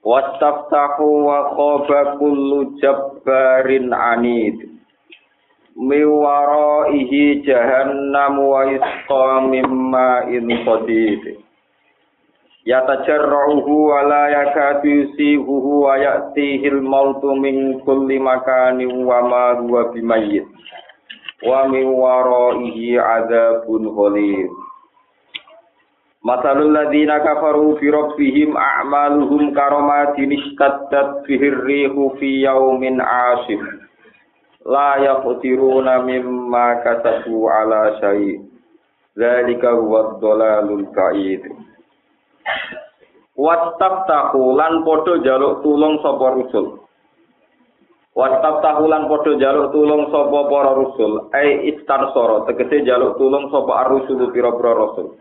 Wastaftahu wa khaba kullu jabbarin anid. Miwaraihi jahannam wa yusqa mimma in qadid. Yatajarruhu wa la yakadu yusihuhu wa ya'tihil mautu min kulli makanin wa ma huwa bimayyit. Wa min waraihi adzabun ghalid. Masalul ladzina kafaru fi rabbihim a'maluhum karamatin istaddat bihir rihu fi yaumin 'asif. La yaqdiruna mimma kasabu ala syai'. Dzalika huwa dhalalul ba'id. Wastaftahu lan padha jaluk tulung sapa rusul. Wastaftahu lan padha jaluk tulung sapa para rusul, ai istansara tegese jaluk tulung sapa ar-rusul pira-pira rasul.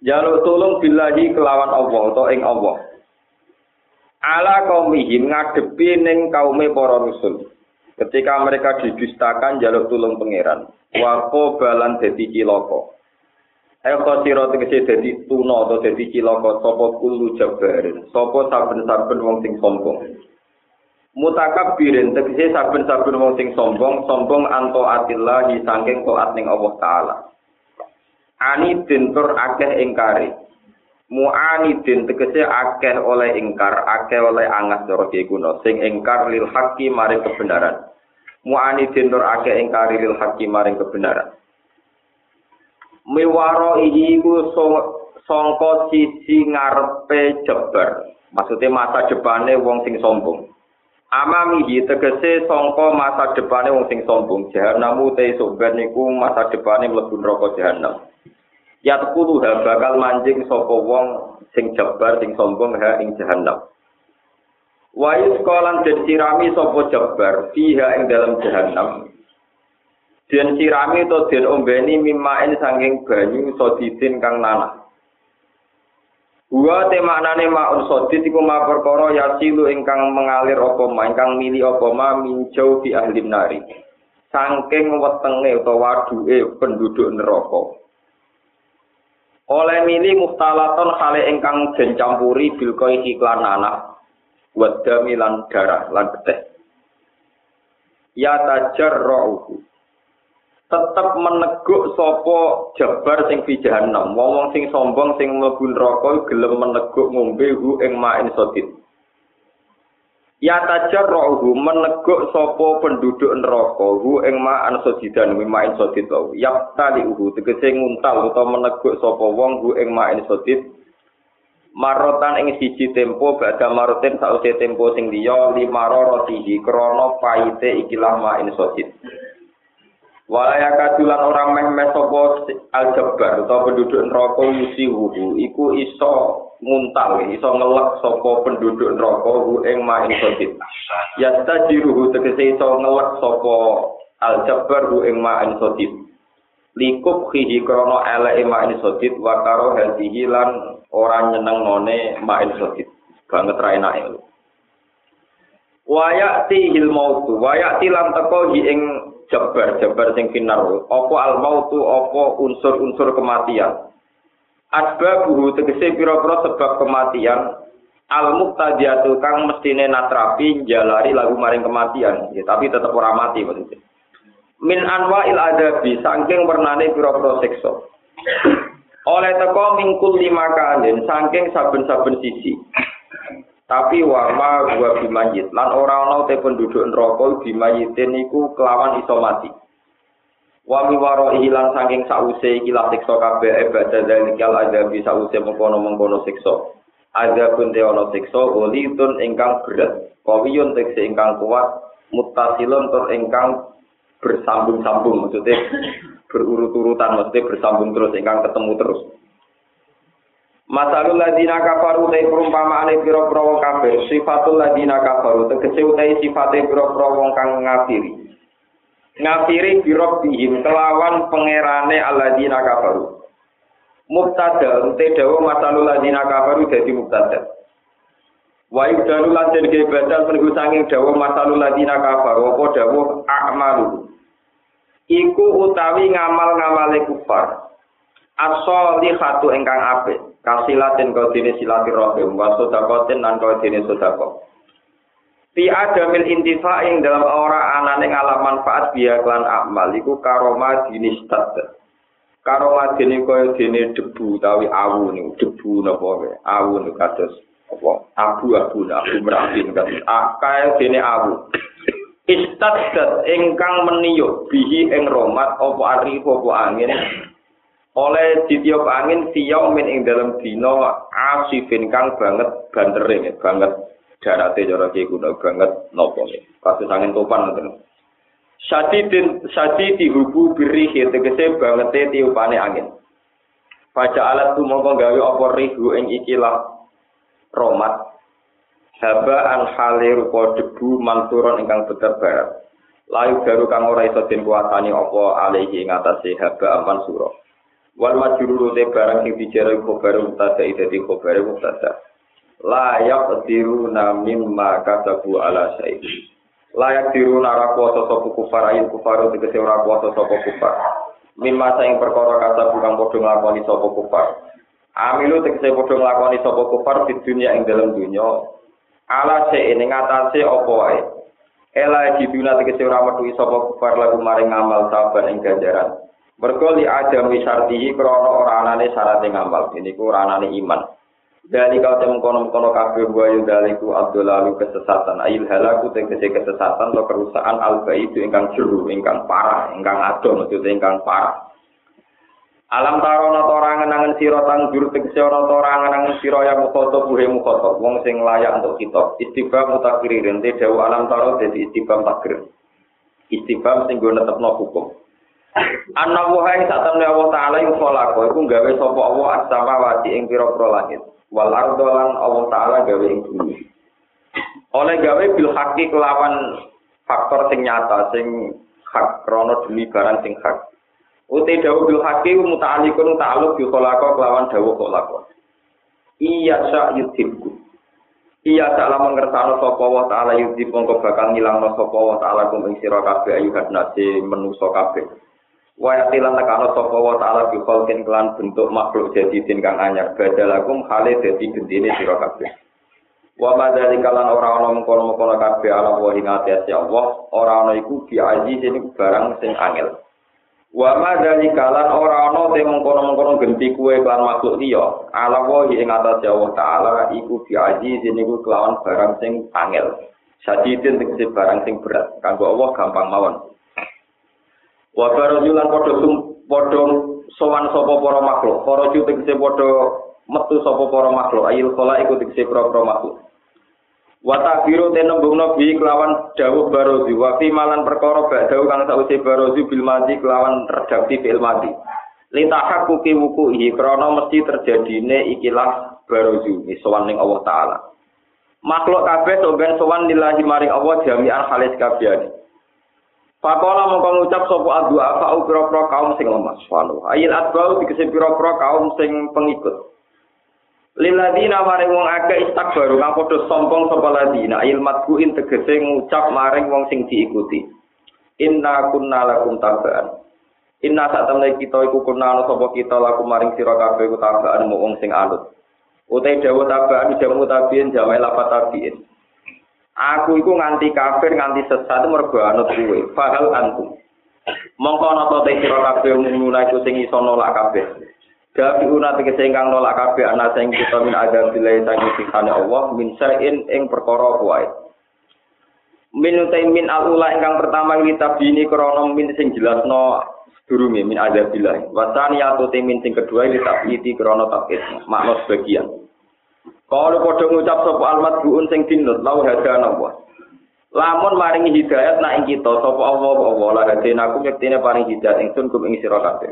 Jaluk tulung billahi kelawan Allah atau ing Allah. Ala kaumihim ngadepi ning kaume para rusul. Ketika mereka didustakan jaluk tulung pangeran. Wako balan dadi cilaka. Eko sira tegese dadi tuna atau dadi cilaka sapa kulu jabarin. Sapa saben-saben wong sing sombong. Mutakabbirin tegese saben-saben wong sing sombong, sombong anto atillahi saking taat ning Allah taala. Anidin tur akeh ingkari. Mu'anidin tegese akeh oleh ingkar akeh oleh angas cara kuno sing ingkar lil haqqi maring kebenaran. Mu'anidin tur akeh ingkari lil haqqi maring kebenaran. Miwaro iku sangka sisi ngarepe jebar. Maksudnya masa depane wong sing sombong amamihi tegese sangka masa depane wong sing sombong jahanam te sobat niku masa depane mlebu neraka jahanam Yatkulu ha bakal manjing sapa wong sing jabar sing sombong ha ing jahanam. Wa yuskolan den sirami sapa jabar fiha ing dalam jahanam. Den sirami to den ombeni mimain sanging banyu sodidin kang nanah. Wa te maknane maun sodid iku ma perkara yasilu ingkang mengalir apa ma ingkang mili apa ma minjau di ahli nari. Sangking wetenge utawa waduke penduduk neraka. oleh mili muftalaton hale ingkang den campuri bil koi iklan anak wadda milan darah lan beteh ya tajar tetep meneguk sopo jabar sing fi jahannam wong sing sombong sing mlebu neraka gelem meneguk ngombe hu ing main sodit Ya tajar rohu meneguk sopo penduduk neraka hu ing ma'an sojidan mimain sodit tau. Yap tali uhu tegese nguntal atau meneguk sopo wong hu ing ma'in sodit. Marotan ing siji tempo bada marotin sause tempo sing liya lima rotihi krono paite ikilah ma'in sodit. Walaya kadulan orang meh-meh sopo aljabar atau penduduk neraka yusi wuhu iku iso nguntal iso ngelek sapa penduduk neraka hu ing main sodit ya tajiruhu tegese iso ngelek sapa aljabar hu ing main sodit likup khihi krono ele main sodit wa karo hadihi lan ora nyeneng ngone main sodit banget ra enake. Wayati hil mautu wayati lan teko hi ing jabar jabar sing kinar. Apa al mautu apa unsur-unsur kematian? Asbabuhu tegese pira-pira sebab kematian. Al muqtadiyatu kang mestine natrapi jalari lagu maring kematian. Ya, tapi tetap ora mati maksudnya. Min anwa'il adabi saking wernane pira-pira siksa. Oleh teko mingkul lima kanin saking saben-saben sisi tapi wama gua bimayit. Lan ora ana te penduduk neraka bimayitin iku kelawan iso mati. Wa waro ilang saking sause iki la siksa kabeh ibadah dan kal ada bisa sause mengkono-mengkono siksa. Ada pun te ana siksa ulitun ingkang berat kawiyun tekse ingkang kuat mutasilun tur ingkang bersambung-sambung maksudnya berurut-urutan maksudnya bersambung terus ingkang ketemu terus Masalul ladina kafaru te perumpamaane pira-pira wong kafir, sifatul ladina kafaru tegese utahe sifate pira-pira wong kang ngafiri. Ngafiri birok bihim kelawan pangerane alladina kafaru. Mubtada te dawa masalul ladina kafaru dadi mubtada. Wa yudalu lan den badal penunggu sanging dawa masalul ladina kafaru apa dawuh a'malu. Iku utawi ngamal-ngamale kufar. As-solihatu ingkang apik. Kasilatin kau dini silaturahim wa sodakotin nan kau dini sodako. Fi adamil intifa ing dalam ora anane ngalam manfaat biya klan amal iku karoma dini stat. Karoma dini kau dini debu tawi awu nih debu nopo awu nih kados apa abu abu abu merahim kados akal dini awu. Istadat ingkang meniyuk bihi ing romat opo ari opo angin oleh ditiup angin siyaw min ing dalam dino asifin kang banget bandering banget darate cara ki kuno banget nopo nih kasus angin topan ngoten Sadidin sadi dihubu biri tegese banget tiupane angin. Baca alat tu mongko gawe apa rihu ing ikilah romat. Haba an hale rupa debu manturon ingkang beter Layu baru kang ora iso den kuatani apa alihi ing atase haba aman surah. Wal majruru te barang sing dijarah khobar mutada dadi khobar mutada layak tiru namim maka sabu ala sayyid layak tiru nara kuasa sapa kufar ayin kufar tegese ora kuasa sapa kufar. Min masa ing perkara kata bukan padha nglakoni sapa kufar. Amilu tegese padha nglakoni sapa kufar di dunia ing dalam dunia ala se ing ngatasé apa wae? Ela jibuna tegese ora metu sapa kufar lagu maring amal saban ing ganjaran Mergo li adami syartihi krana ora anane syarat ngamal. Ini ku ora iman. Dari kau temu kono kono kabeh wa yudaliku abdulalu kesesatan. Ail halaku tegese kesesatan atau kerusakan al itu ingkang juru, ingkang parah, ingkang adon, maksudnya ingkang parah. Alam tarona tora ngenangen sira tang juru tegese ora tora ngenangen sira ya mukhotob buhe mukhotob wong sing layak untuk kita. Istibam mutakririn te dawu alam taro dadi istibam takrir. Istibam sing go netepno hukum. Anak wuhai saat temen Allah Ta'ala yang kholako, itu gawe sopo Allah as-sama wati ing piro-piro langit. Wal ardolan Allah Ta'ala gawe ing bumi. Oleh gawe bil haki kelawan faktor sing nyata, sing hak, krono demi barang sing hak. Uti dawu bil haki muta'alikun ta'aluk bil kholako kelawan dawu kholako. Iya sya yudhibku. Iya salah mengertano sapa wa ta'ala yudhib mongko bakal ngilangno sapa wa ta'ala kum ing sira kabeh ayuhat nasi menusa kabeh. Wa yatilan nekano sapa wa taala bi khalqin kelan bentuk makhluk jadi din kang anyar. Badalakum khale dadi gendine sira kabeh. Wa madzalika lan ora ana mengkono-mengkono kabeh ala wa ing ati Allah. Ora ana iku bi aji barang sing angel. Wa madzalika lan ora ana te mengkono-mengkono genti kuwe kelan makhluk liya. Ala wa ing ati Allah taala iku bi aji kelawan barang sing angel. Sadidin tegese barang sing berat, kanggo Allah gampang mawon. Wa baraju lan padha sum padha sowan sapa para makhluk. Para ju tegese padha metu sapa para makhluk. Ayil khala iku tegese para makhluk. Wa takbiru te nembungno bi kelawan dawuh barozi wa fi malan perkara bak dawuh kang sause barozi bil mati kelawan redaksi fil mati. Litahak kuki wuku iki krana mesti terjadine ikilah barozi sowan ning Allah taala. Makhluk kabeh sok ben sowan lillahi maring Allah jami'an halis kabeh. Pakola mongko ngucap sapa adua fa pira-pira kaum sing lemah subhanahu. Ayil adbau dikese pira-pira kaum sing pengikut. Liladina maring wong akeh istakbaru kang padha sombong sapa ladina ayil matbuin tegese ngucap maring wong sing diikuti. Inna kunna lakum tabaan. Inna sak temne kita iku kunna sapa kita lakum maring sira kabeh iku tabaan wong sing anut. Utai dawuh tabaan jamu tabiin jamak lapat tabiin. Aku iku nganti kafir nganti sesat mergo anut kuwe. Fahal antum. Mongko ana to te sira kabeh ngono iku sing iso nolak kabeh. Gabi una tegese ingkang nolak kabeh ana sing kita min ada bilai sangi sikane Allah min sain ing perkara kuwi. Min utai min alula ingkang pertama kita bini krono min sing jelasno sedurunge min ada bilai. Wasani atau min sing kedua kita piti krono takit makna sebagian. Kalau padha ngucap sapa almat buun sing dinut lau hadana wa. Lamun maringi hidayat nak ing kita sapa Allah Allah la hadina aku yektine paring hidayat ingsun kum ing sira kabeh.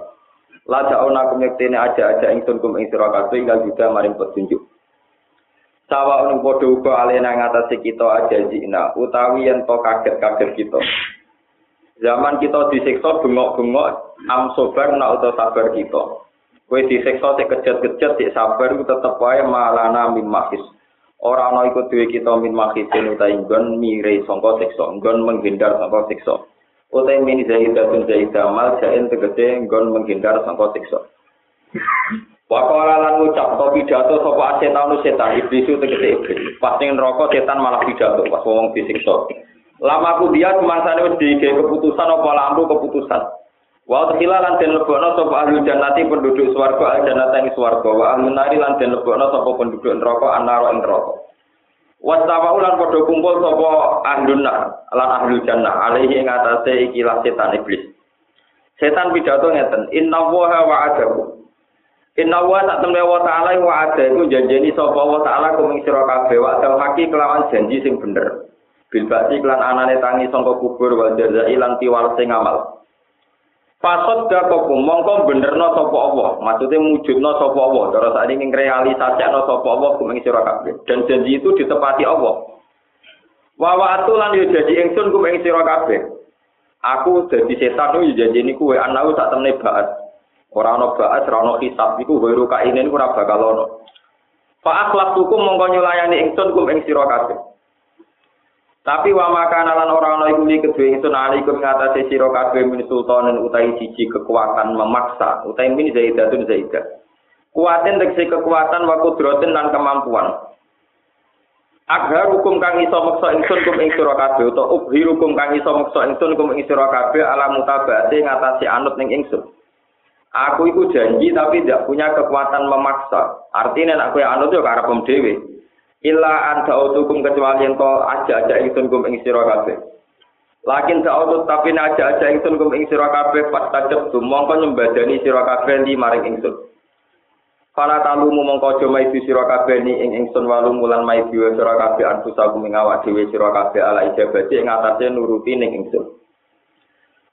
La ja'una kum yektene aja-aja ingsun kum ing sira kabeh ingkang juga maring petunjuk. Sawa unu padha uga alena ngatasi kita aja jina utawi yen to kaget-kaget kita. Zaman kita disiksa bengok-bengok am sobar nak utawa sabar kita. Kowe disiksa sik kejet-kejet sik sabar tetep wae malana min mahis. Ora ana iku duwe kita min mahisin utawi nggon mire sangka siksa, nggon menghindar sangka siksa. Utawi min zaidatun zaidah mal jaen tegese nggon menghindar sangka siksa. Wakala lan ngucap to pidato sapa setan setan iblis tegese iblis. Pas ning neraka setan malah pidato pas wong disiksa. Lama aku dia semangsane wis dikek keputusan apa lampu keputusan. Wa tekhila lan den lebokno sapa ahli jannati penduduk swarga al jannata ing swarga wa ahli nari lan den lebokno sapa penduduk neraka anara ing neraka. Wastawa ulan padha kumpul sapa ahlun nar lan ahli jannah alaihi ing atase ikilah setan iblis. Setan pidato ngeten, inna wa wa'adahu Inna wa sak temne wa ta'ala wa iku janjeni sapa wa ta'ala kuming sira kabeh wa dal haki kelawan janji sing bener. Bil bakti kelan anane tangi sangka kubur wa jazai lan tiwal sing amal. Pasot dakoku mongko benerno sapa Allah, maksude mujudno sapa Allah, cara sak ning realisasikno sapa Allah kuming sira kabeh. Dan janji itu ditepati Allah. Wa wa atulan yo janji ingsun kuming sira kabeh. Aku dadi setan yo janjeni kuwe anau sak temne baat. Ora ana ba'as, ora ana hisab iku wiru kainen ora bakal ana. Fa akhlaq hukum mongko nyulayani ingsun kum ing sira kabeh. Tapi wa makana lan ora ana iku kedue ingsun alaikum ngatasi sira kabeh min sultanen utahi siji kekuatan memaksa utahi min zaidatun zaidah. Kuatin tegese kekuatan wa kudratin lan kemampuan. Agar hukum kang iso meksa ingsun kum ing sira kabeh utawa ubhi hukum kang iso meksa ingsun kum ing sira kabeh ala mutabate ngatasi anut ning ingsun. Aku itu janji tapi tidak punya kekuatan memaksa. Artinya nek kowe anut yo karep dhewe. Illa anta utukum kecuali ento aja-aja ingsun kum ing sira kabeh. Lakin ta'udut tapi aja-aja ingsun kum ing sira kabeh pas tajab mongko nyembadani sira kabeh li maring ingsun. Para talumu mongko aja maidu sira kabeh ni ing ingsun walu mulan maidu sira kabeh anfusakum ing awak dhewe sira kabeh ala ijabati ing atase nuruti ning ingsun.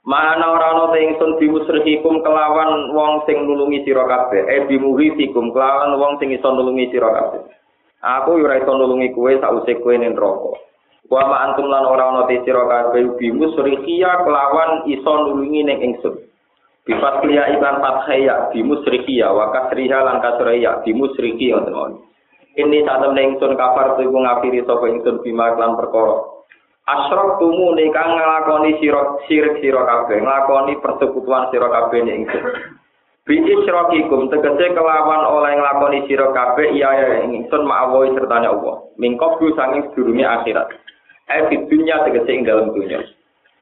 Mana ora ana te ingsun bimusrihikum kelawan wong sing nulungi sira kabeh, eh bimuhitikum kelawan wong sing iso nulungi sira kabeh. Aku ora iso nulungi kowe sause kowe ning neraka. Wa ma antum lan ora ana te sira kabeh bimusrihia kelawan iso nulungi ning ingsun. Bifat liya iban fathaya bimusrihia wa kasriha lan kasriya bimusrihi ngoten Ini saat temen ingsun kafar tu ngafiri sapa ingsun bima lan perkara Asrok tumu kang nglakoni sira sirik sira kabeh, nglakoni persekutuan sira kabeh ning ingsun. Bi isrokikum tegese kelawan oleh nglakoni sira kabeh iya ya ingsun ma'awi sertane Allah. Mingkop du sanging sedurunge akhirat. Eh di dunya tegese ing dalam dunya.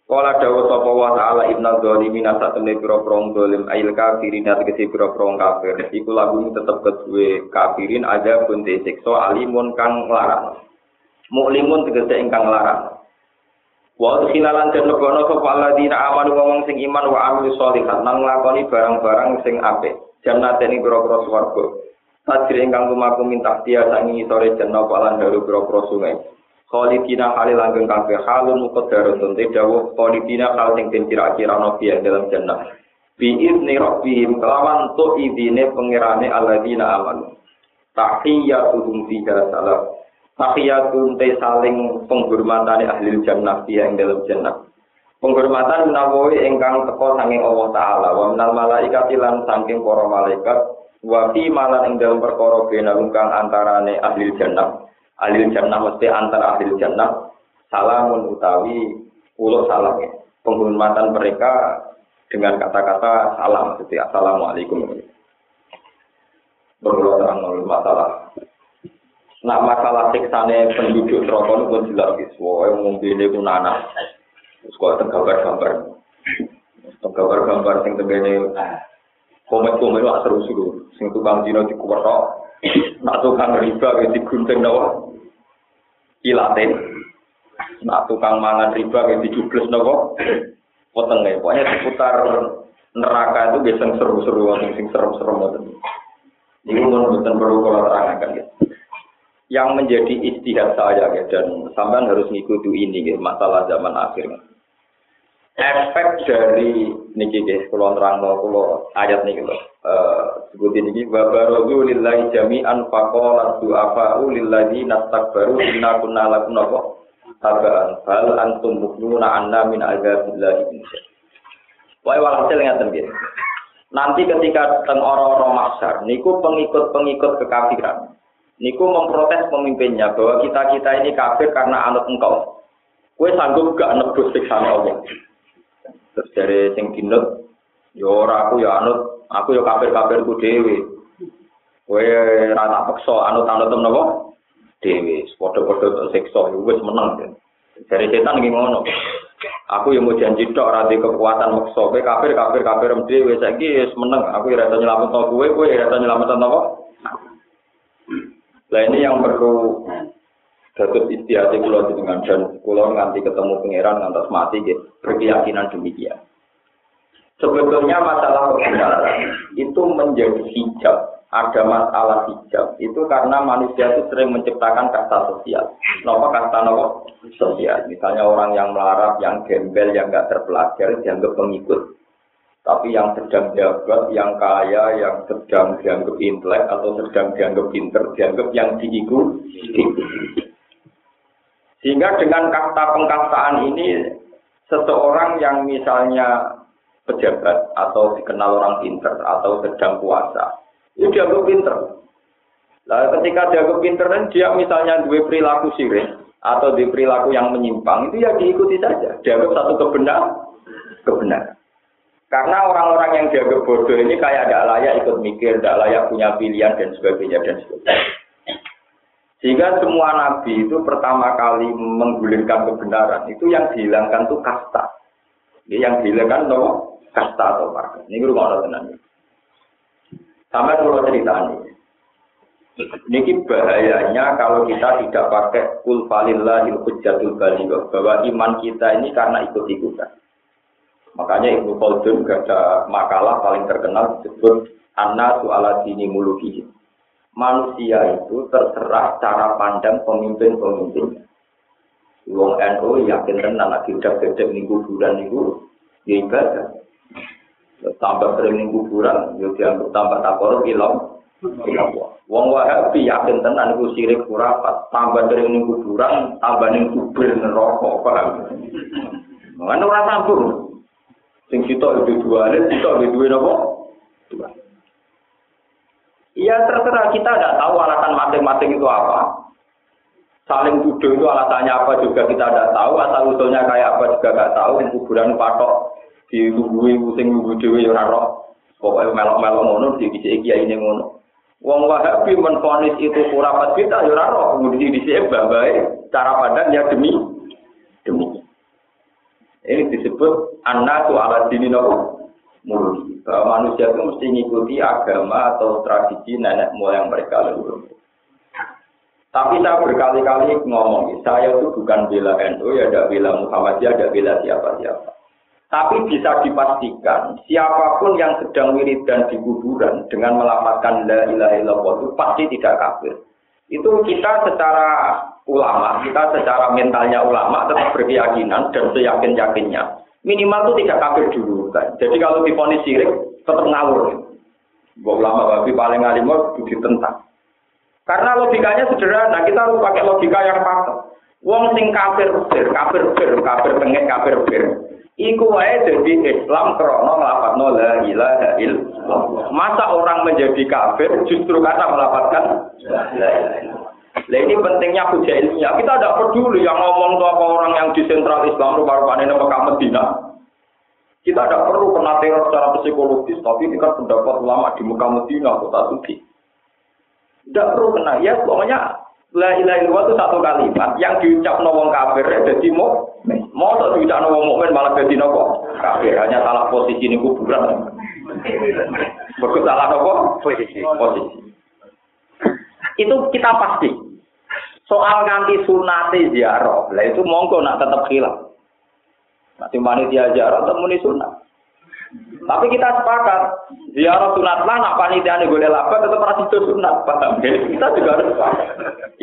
Kala dawa sapa wa ta'ala ibna dzalimin satemene pira-pira zalim ail kafirin tegese pira-pira kafir. Iku lagu tetep kedue kafirin aja pun siksa alimun kang larang. Muklimun tegese ingkang larang. Wa khilalan den lebono sapa alladzina amanu wong sing iman wa amilu sholihat nang nglakoni barang-barang sing apik. Jannaten ing pira-pira swarga. Tajri ingkang lumaku minta dia sangi sore jenna palan dalu pira-pira sungai. Khalidina halil langgeng kabeh halun muqaddaratun te dawuh khalidina hal sing den kira-kira dalam jannah. Bi izni rabbihim kelawan tu idine pangerane alladzina amanu. Tahiyyatuhum fiha salam. Tahiyatun te saling penghormatan ahli jannah dia yang dalam jannah. Penghormatan menawi ingkang teko saking Allah Ta'ala. Wa minal malaikat ilan saking para malaikat. Wa fi malan ing dalam perkara bena kang antarane ahli jannah. Ahli jannah mesti antara ahli jannah. Salamun utawi ulo salam. Penghormatan mereka dengan kata-kata salam. Jadi assalamualaikum. Berlalu terang masalah Nah masalah siksane penduduk rokok pun jelas kiswo, yang mungkin itu nana. Sekolah tenggabar gambar, tenggabar gambar sing tegene ah, komet komet lah terus dulu. Sing tukang dino di nak tukang riba kayak di gunting nawa, ilatin. Nak tukang mangan riba kayak di jublus nawa, potengnya. Pokoknya seputar neraka itu biasanya seru-seru, sing seru-seru banget. Ini mau nonton perlu kula terangkan gitu. Yang menjadi istihad saya ya, dan sampean harus ngikuti ini ya, masalah zaman akhir. efek dari niki guys kula nerangno kula ayat niki lho eh sebut niki wa lillahi jami'an faqala du'afa lillahi nastakbaru inna kunna lakum napa tabaan fal antum mukminuna anna min azabillahi Wae walhasil ngaten nggih. Nanti ketika teng orang-orang masyar, niku pengikut-pengikut kekafiran. Niku memprotes pemimpinnya bahwa kita-kita ini kafir karena anut engkau. Kue sanggup gak nebus siksaan Allah. Terus dari sing dinut, yo aku ya anut, aku ya kafir-kafir ku dhewe. Kowe ora tak peksa anut-anut napa? Dhewe, padha-padha siksa ya wis meneng. Dari setan ngono. Aku yang mau janji tok ora kekuatan maksa kowe kafir kafir kafir dhewe saiki wis meneng. Aku nyelametno kowe, kowe ora iso nyelametno napa? Lah ini yang perlu Datuk istiadat kulo dengan dan kulo nganti ketemu pangeran ngantos mati gitu. Berkeyakinan demikian. Sebetulnya masalah kebenaran itu menjadi hijab. Ada masalah hijab itu karena manusia itu sering menciptakan kasta sosial. Kenapa kasta nopo sosial? Misalnya orang yang melarat, yang gembel, yang nggak terpelajar dianggap pengikut. Tapi yang sedang jabat, yang kaya, yang sedang dianggap intelek atau sedang dianggap pinter, dianggap yang diikuti. Sehingga dengan kasta pengkastaan ini, seseorang yang misalnya pejabat atau dikenal orang pinter atau sedang puasa, itu dianggap pinter. Lalu ketika dianggap pinter dan dia misalnya dua perilaku sirik atau di perilaku yang menyimpang, itu ya diikuti saja. Dianggap satu kebenar, kebenaran. Karena orang-orang yang dianggap bodoh ini kayak tidak layak ikut mikir, tidak layak punya pilihan dan sebagainya dan sebagainya. Sehingga semua nabi itu pertama kali menggulirkan kebenaran itu yang dihilangkan itu kasta. Yang dihilangkan itu kasta atau marga. Ini rumah Allah tenang. Sampai kalau cerita ini. Ini bahayanya kalau kita tidak pakai kul falillahil baligh bahwa iman kita ini karena ikut-ikutan. Makanya Ibnu Khaldun ada makalah paling terkenal disebut Anna su'ala dini mulukihi manusia itu terserah cara pandang pemimpin-pemimpinnya. Wong NU yakin tenan lagi udah gede ning kuburan niku ya ibadah. Tambah sering ning kuburan yo ya dianggap tambah takor ilang. Wong Wahabi yakin tenan iku sirik kurapat, tambah sering ning kuburan, tambah ning kubur neraka, paham? Mana ora sambung. Sing sitok itu dua, sitok itu dua napa? Dua. Iya terserah kita tidak tahu alasan masing-masing itu apa. Saling tuduh itu alasannya apa juga kita tidak tahu. Asal usulnya kayak apa juga tidak tahu. Kuburan patok di lubui pusing lubu dewi ya roh. Pokoknya melok-melok ngono di kisi kiai ini ngono. Wong Wahabi menfonis itu kurapat kita ya. Kemudian di sini cara pandang ya demi. Ini disebut anak tu ala dini murni. Bahwa manusia itu mesti mengikuti agama atau tradisi nenek moyang mereka leluhur. Tapi saya berkali-kali ngomong, saya itu bukan bela NU, ya ada bela Muhammadiyah, ada bela siapa-siapa. Tapi bisa dipastikan, siapa pun yang sedang wiridan di kuburan dengan melamatkan la ilaha illallah itu pasti tidak kafir. Itu kita secara ulama, kita secara mentalnya ulama tetap berkeyakinan dan seyakin-yakinnya minimal itu tidak kafir dulu. Kan? Jadi kalau diponis sirik tetap ngawur. Bawa lama babi paling alim itu ditentang. Karena logikanya sederhana, kita harus pakai logika yang patut. Wong sing kafir bir, kafir bir, kafir tengah, kafir bir. Iku wae jadi Islam krono nglafadzno la ilaha illallah. Masa orang menjadi kafir justru karena illallah. Nah ini pentingnya hujah ilmiah. Kita tidak peduli yang ngomong itu apa orang yang di sentral Islam rupa-rupanya Mekah Medina. Kita tidak perlu kena teror secara psikologis, tapi kan pendapat ulama di Mekah Medina, kota suci. Tidak perlu kena. Ya pokoknya La illallah itu satu kalimat yang diucap wong kafir jadi mau mau tak diucap wong mukmin malah jadi nopo kafir hanya salah posisi ini kuburan. Bagus salah nopo. Posisi. Itu kita pasti. Soal nganti sunate ziarah, lah itu monggo nak tetap hilang. Nanti panitia ziarah temuni sunat. Tapi kita sepakat, ziarah sunat lah, nak panitia ini boleh laba, tetap harus itu sunat. Paham Kita juga harus sepakat.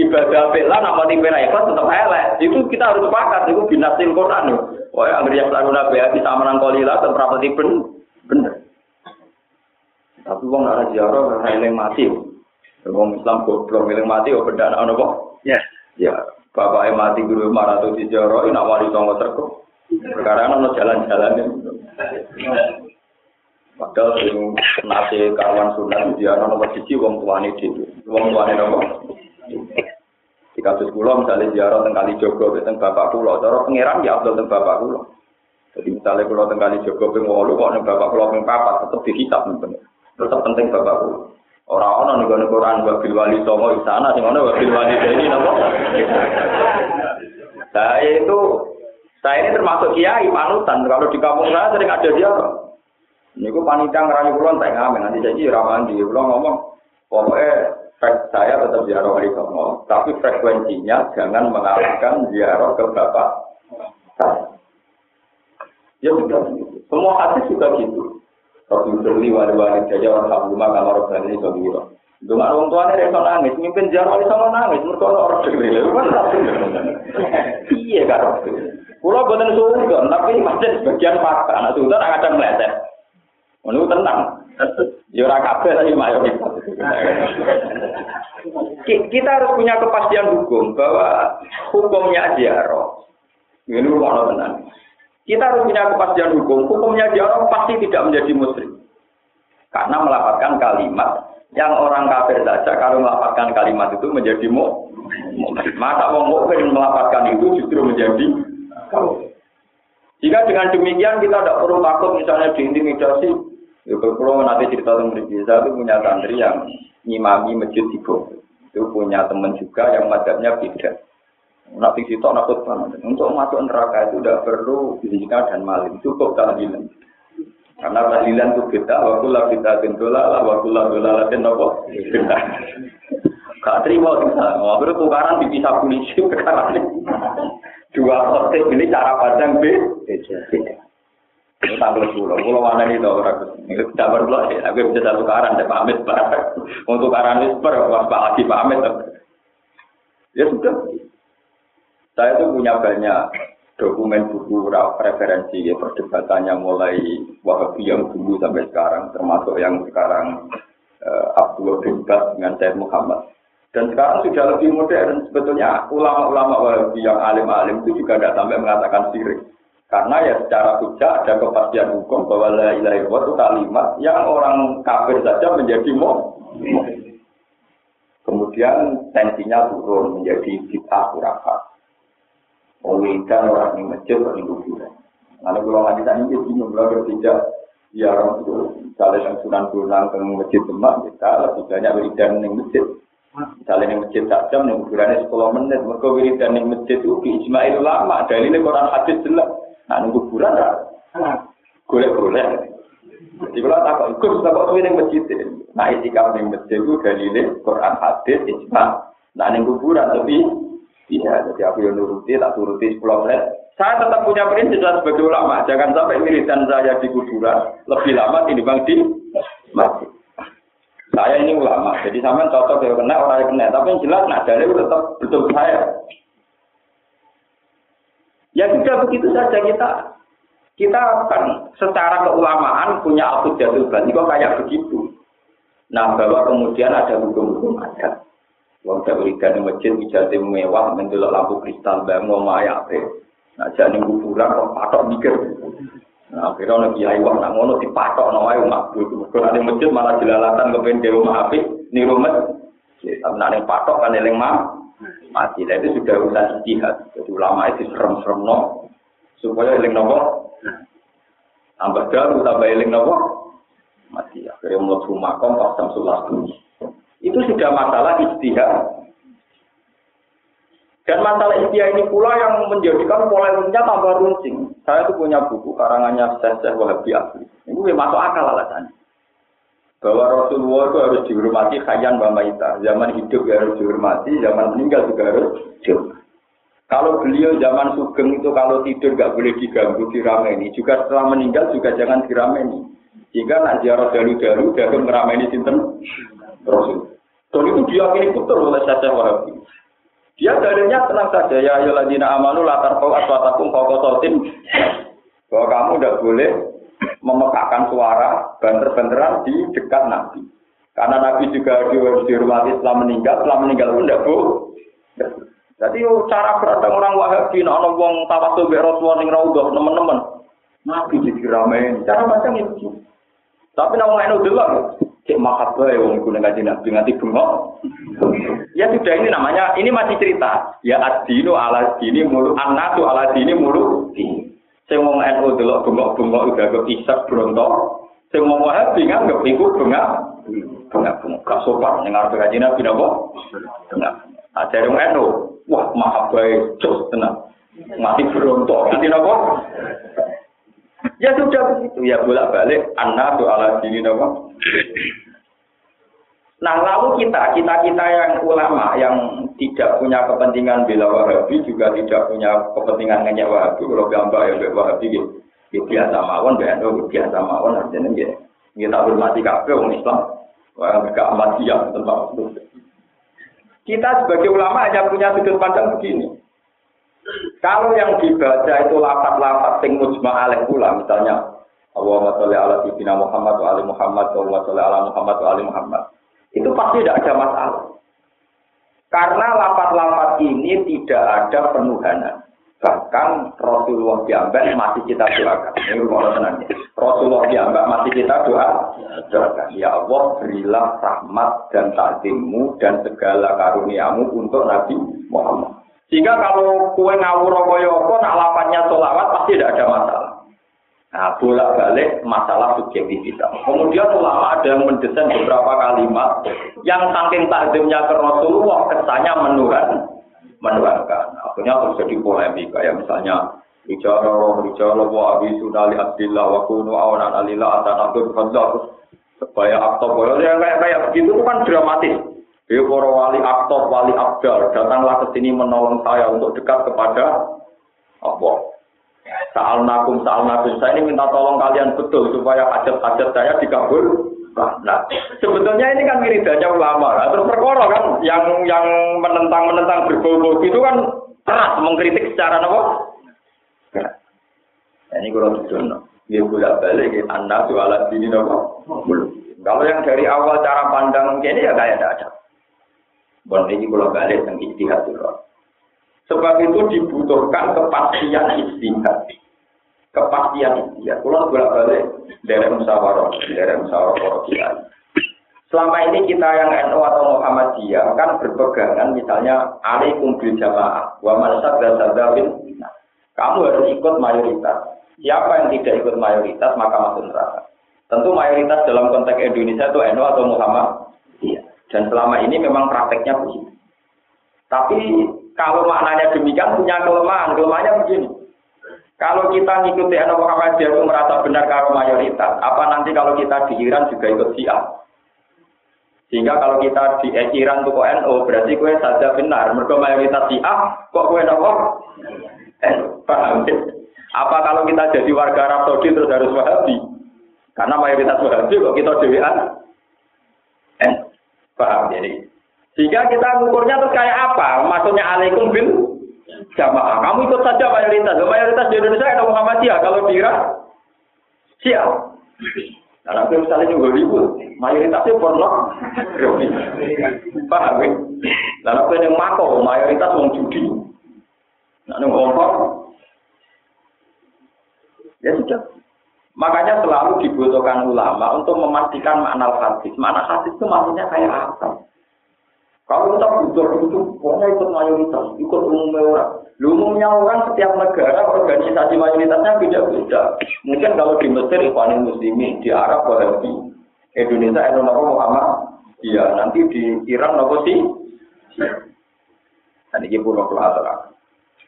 Ibadah bela, nak panitia ikhlas tetap elek. Itu kita harus sepakat, itu binasil Quran. Wah, yang yang selalu nabi hati sama nang kolila, tempat ben, bener. Tapi wong nara ziarah, nara mati. Wong Islam goblok, ngiling mati, oh beda anak kok. Ya. Bapak mati guru marah tuh di ziarah, ini awali songo terkuk. Sekarang ono jalan-jalan Padahal sing nasi kawan sunat dia ono nomor wong tuane dhewe. Wong tuane nopo? Di kasus kula misalnya ziarah teng kali Jogo teng bapak kula, cara pangeran ya Abdul teng bapak kula. Jadi misalnya kula teng kali Jogo ping 8 kok ning bapak kula ping 4 tetep dihisab nih Tetep penting bapak kula. Ora ono ning gone Quran wabil wali songo istana sing ono wabil wali ini napa? Saya itu saya ini termasuk kiai panutan. Kalau di kampung saya sering ada ziarah. Niku panitia ngerayu kulon tak ngamen nanti jadi ramandi. Kulon ngomong pokoknya saya tetap ziarah wali songo, tapi frekuensinya jangan mengalahkan ziarah ke bapak. Ya sudah, semua hadis juga gitu. Rasul Sirli wali wali saja orang sabuma kamar robbani sobiro. Dengan orang tua ini rasa nangis, mimpin ziarah wali songo nangis, mereka orang degil. Iya kan? Pulau buatan surga, tapi masih sebagian fakta. Nah, sudah ada meleset. Menurut tenang. Ya ora kabeh tapi mayoritas. Kita harus punya kepastian hukum bahwa hukumnya ziarah. Ini rumah tenang. Kita harus punya kepastian hukum, hukumnya ziarah pasti tidak menjadi muslim. Karena melapatkan kalimat yang orang kafir saja kalau melapatkan kalimat itu menjadi mu. Masa wong mukmin melapatkan itu justru menjadi jika dengan demikian kita tidak perlu takut misalnya diintimidasi Ya, kalau nanti cerita tentang Mirza itu punya santri yang ngimami masjid di Itu punya teman juga yang madhabnya beda. Nanti situ nakut banget. Untuk masuk neraka itu tidak perlu zina dan maling, cukup tahlilan. Karena tahlilan itu beda, wakulah kita bentola, lah wakulah dola latin nopo beda. Gak terima kita, mau tukaran dipisah polisi perkara Dua kotek ini cara pandang beda. Ini tanggal sepuluh, pulau mana tau ragu. Ini kabar pulau ya, aku bisa satu karan, saya pamit. Untuk karan ini per, Pak pamit. Ya sudah. Saya tuh punya banyak dokumen buku referensi ya perdebatannya mulai Wahabi yang dulu sampai sekarang, termasuk yang sekarang uh, Abdullah bin Bas dengan Said Muhammad. Dan sekarang sudah lebih modern. Sebetulnya ulama-ulama Wahabi yang alim-alim itu juga tidak sampai mengatakan sirik. Karena ya secara hujah ada kepastian hukum bahwa la ilaha illallah itu kalimat yang orang kafir saja menjadi mau. Kemudian tensinya turun menjadi bid'ah kurafat. Mewiridan orang di masjid di kuburan. Lalu kalau nggak bisa ini bingung kalau tidak ya orang itu misalnya yang sunan gunung ke masjid demak kita lebih banyak wiridan di masjid. Misalnya yang masjid saja, yang kuburannya 10 menit. Mereka wiridan di masjid itu di Ismail lama. Dalilnya Quran hadis jelas. Nah, nunggu kuburan ya. Golek-golek. Jadi kalau tak kok ikut, tak kok suwi ning masjid. Nah, itikaf ning masjid itu dalile Quran hadis ijma. Nah, ning kuburan tapi iya, jadi aku yang nuruti, tak turuti 10 menit. Saya tetap punya prinsip sebagai ulama, jangan sampai wiridan saya di kuburan lebih lama dibanding di masjid. Saya ini ulama, jadi sampai cocok ya kena orang yang kena, tapi yang jelas nah dalil tetap betul saya. Ya sudah begitu saja kita kita akan secara keulamaan punya aku jatuh kok kayak begitu. Nah bahwa kemudian ada hukum-hukum adat. Wong tak di masjid ijazah mewah mendelok lampu kristal bangun maya apa. Nah jadi kuburan kok patok mikir. Nah akhirnya ono kiai wong nak ngono dipatok no wae kudu. Kalau ada masjid malah jelalatan kepen ke rumah api ni rumah. Tapi nak patok kan eling mah mati. Nah, itu sudah urusan istihad. Jadi ulama itu serem-serem no. Supaya eling nopo. Tambah jauh, tambah eling nopo. Mati. Akhirnya mau rumah kom pas samsul Itu sudah masalah istihad. Dan masalah istihad ini pula yang menjadikan polemiknya tambah runcing. Saya itu punya buku karangannya Syekh Wahabi Asli. Ini masuk akal alasannya bahwa Rasulullah itu harus dihormati khayan wa maita. Zaman hidup ya harus dihormati, zaman meninggal juga harus dihormati. Kalau beliau zaman sugeng itu kalau tidur gak boleh diganggu dirameni, juga setelah meninggal juga jangan dirameni. Jika nak ziarah dalu-dalu, dalam merameni sinten Rasul. Dan itu diakini betul oleh Syekh Wahabi. Dia dalilnya tenang saja ya ayyuhalladzina amanu la tarfa'u aswatakum sautin bahwa kamu tidak boleh memekakkan suara banter-banteran di dekat Nabi. Karena Nabi juga dihormati setelah meninggal, setelah meninggal pun tidak boleh. Jadi oh, cara berdatang orang Wahabi, nak orang wong tawasul be Rasulullah raudhah teman-teman. Nabi diramein, cara macam itu. Tapi nak enu delok, cek makat bae wong iku ning Nabi nganti bengok. Ya sudah ini namanya, ini masih cerita. Ya ad-dinu ala dini mulu, an-nasu ala dini mulu. Sing wong NU delok bengok-bengok udah kok isak bronto. Sing wong Wahabi nganggep iku bengak. Bengak-bengok gak sopan ning arep kaji Nabi napa? Bengak. Nah, dari NU, wah maha baik, cus tenang. Mati berontok, nanti napa? Ya sudah begitu, ya bolak-balik anak ala dini napa? Nah lalu kita, kita kita yang ulama yang tidak punya kepentingan bela wahabi juga tidak punya kepentingan ngenyek wahabi. Kalau gambar ya bela wahabi gitu, ya biasa mawon, BNO biasa mawon artinya gitu. Kita hormati kafe orang Islam, orang gak amat siap itu. Kita sebagai ulama hanya punya sudut pandang begini. Kalau yang dibaca itu lapat-lapat sing mujma alaih pula, misalnya Allahumma sholli ala sayyidina Muhammad wa ali Muhammad wa sholli ala Muhammad wa ali Muhammad itu pasti tidak ada masalah. Karena lapat-lapat ini tidak ada penuhanan. Bahkan Rasulullah diambak masih kita doakan. Ini rumah. Rasulullah diambak masih kita doa. Doakan. Ya Allah berilah rahmat dan takdimmu dan segala karuniamu untuk Nabi Muhammad. Sehingga kalau kue ngawur kaya apa, nak lapatnya sholawat pasti tidak ada masalah. Nah, bolak-balik masalah subjektivitas. Kemudian ulama ada yang mendesain beberapa kalimat yang saking takdimnya ke Rasulullah kesannya menuran, menurankan. Akhirnya terus jadi polemik kayak misalnya bicara roh bicara wa abi sunali abdillah wa kunu awanan alillah atanatul fadlah supaya aktor yang kayak kayak begitu itu kan dramatis. Ya para wali aktor, wali abdal, datanglah ke sini menolong saya untuk dekat kepada Allah. Saal nakum, saal nakum. Saya ini minta tolong kalian betul supaya hajat-hajat saya dikabul. Nah, sebetulnya ini kan wiridanya ulama. Nah, terus perkara kan yang yang menentang-menentang berbau-bau itu kan keras mengkritik secara apa? Nah, ini kurang tujuan. Dia bolak balik anda alat ini nopo. Kalau yang dari awal cara pandang ini ya kayak ada. Bon ini bolak balik yang istihad. Sebab itu dibutuhkan kepastian istihad. Kepastian istihad. Kalau bolak balik dari musyawarah, dari musyawarah para kiai. Selama ini kita yang NU atau Muhammadiyah kan berpegangan misalnya alaikum bil jamaah wa man sadda Kamu harus ikut mayoritas. Siapa yang tidak ikut mayoritas maka masuk neraka. Tentu mayoritas dalam konteks Indonesia itu NU atau Muhammad. Dan selama ini memang prakteknya begitu. Tapi kalau maknanya demikian punya kelemahan. Kelemahannya begini. Kalau kita ngikuti NU Muhammadiyah itu merasa benar kalau mayoritas, apa nanti kalau kita di Iran juga ikut Syiah? Sehingga kalau kita di Iran itu kok NU, berarti kue saja benar. Mereka mayoritas Syiah, kok kue NU? Paham? Apa kalau kita jadi warga Arab Saudi terus harus Wahabi? Karena mayoritas Wahabi kok kita dewan? Paham? Jadi sehingga kita ngukurnya terus kayak apa? Maksudnya alaikum bil jamaah. Kamu ikut saja mayoritas. Mayoritas di Indonesia ada Muhammadiyah. Kalau di Irak, siap. Nanti misalnya juga ribut, mayoritasnya porno. Paham ya? Nah, nanti yang mako, mayoritas mau judi. Nah, yang ngomong. Ya sudah. Makanya selalu dibutuhkan ulama untuk memastikan makna hadis. Makna hadis itu maksudnya kayak apa? Kalau kita butuh itu, pokoknya ikut mayoritas, ikut umumnya orang. Umumnya orang setiap negara organisasi mayoritasnya beda-beda. Mungkin kalau di Mesir Ikhwanul Muslimin, di Arab Wahabi, Indonesia Indonesia Muhammad, iya nanti di Iran nopo sih. Dan ini pulau kelas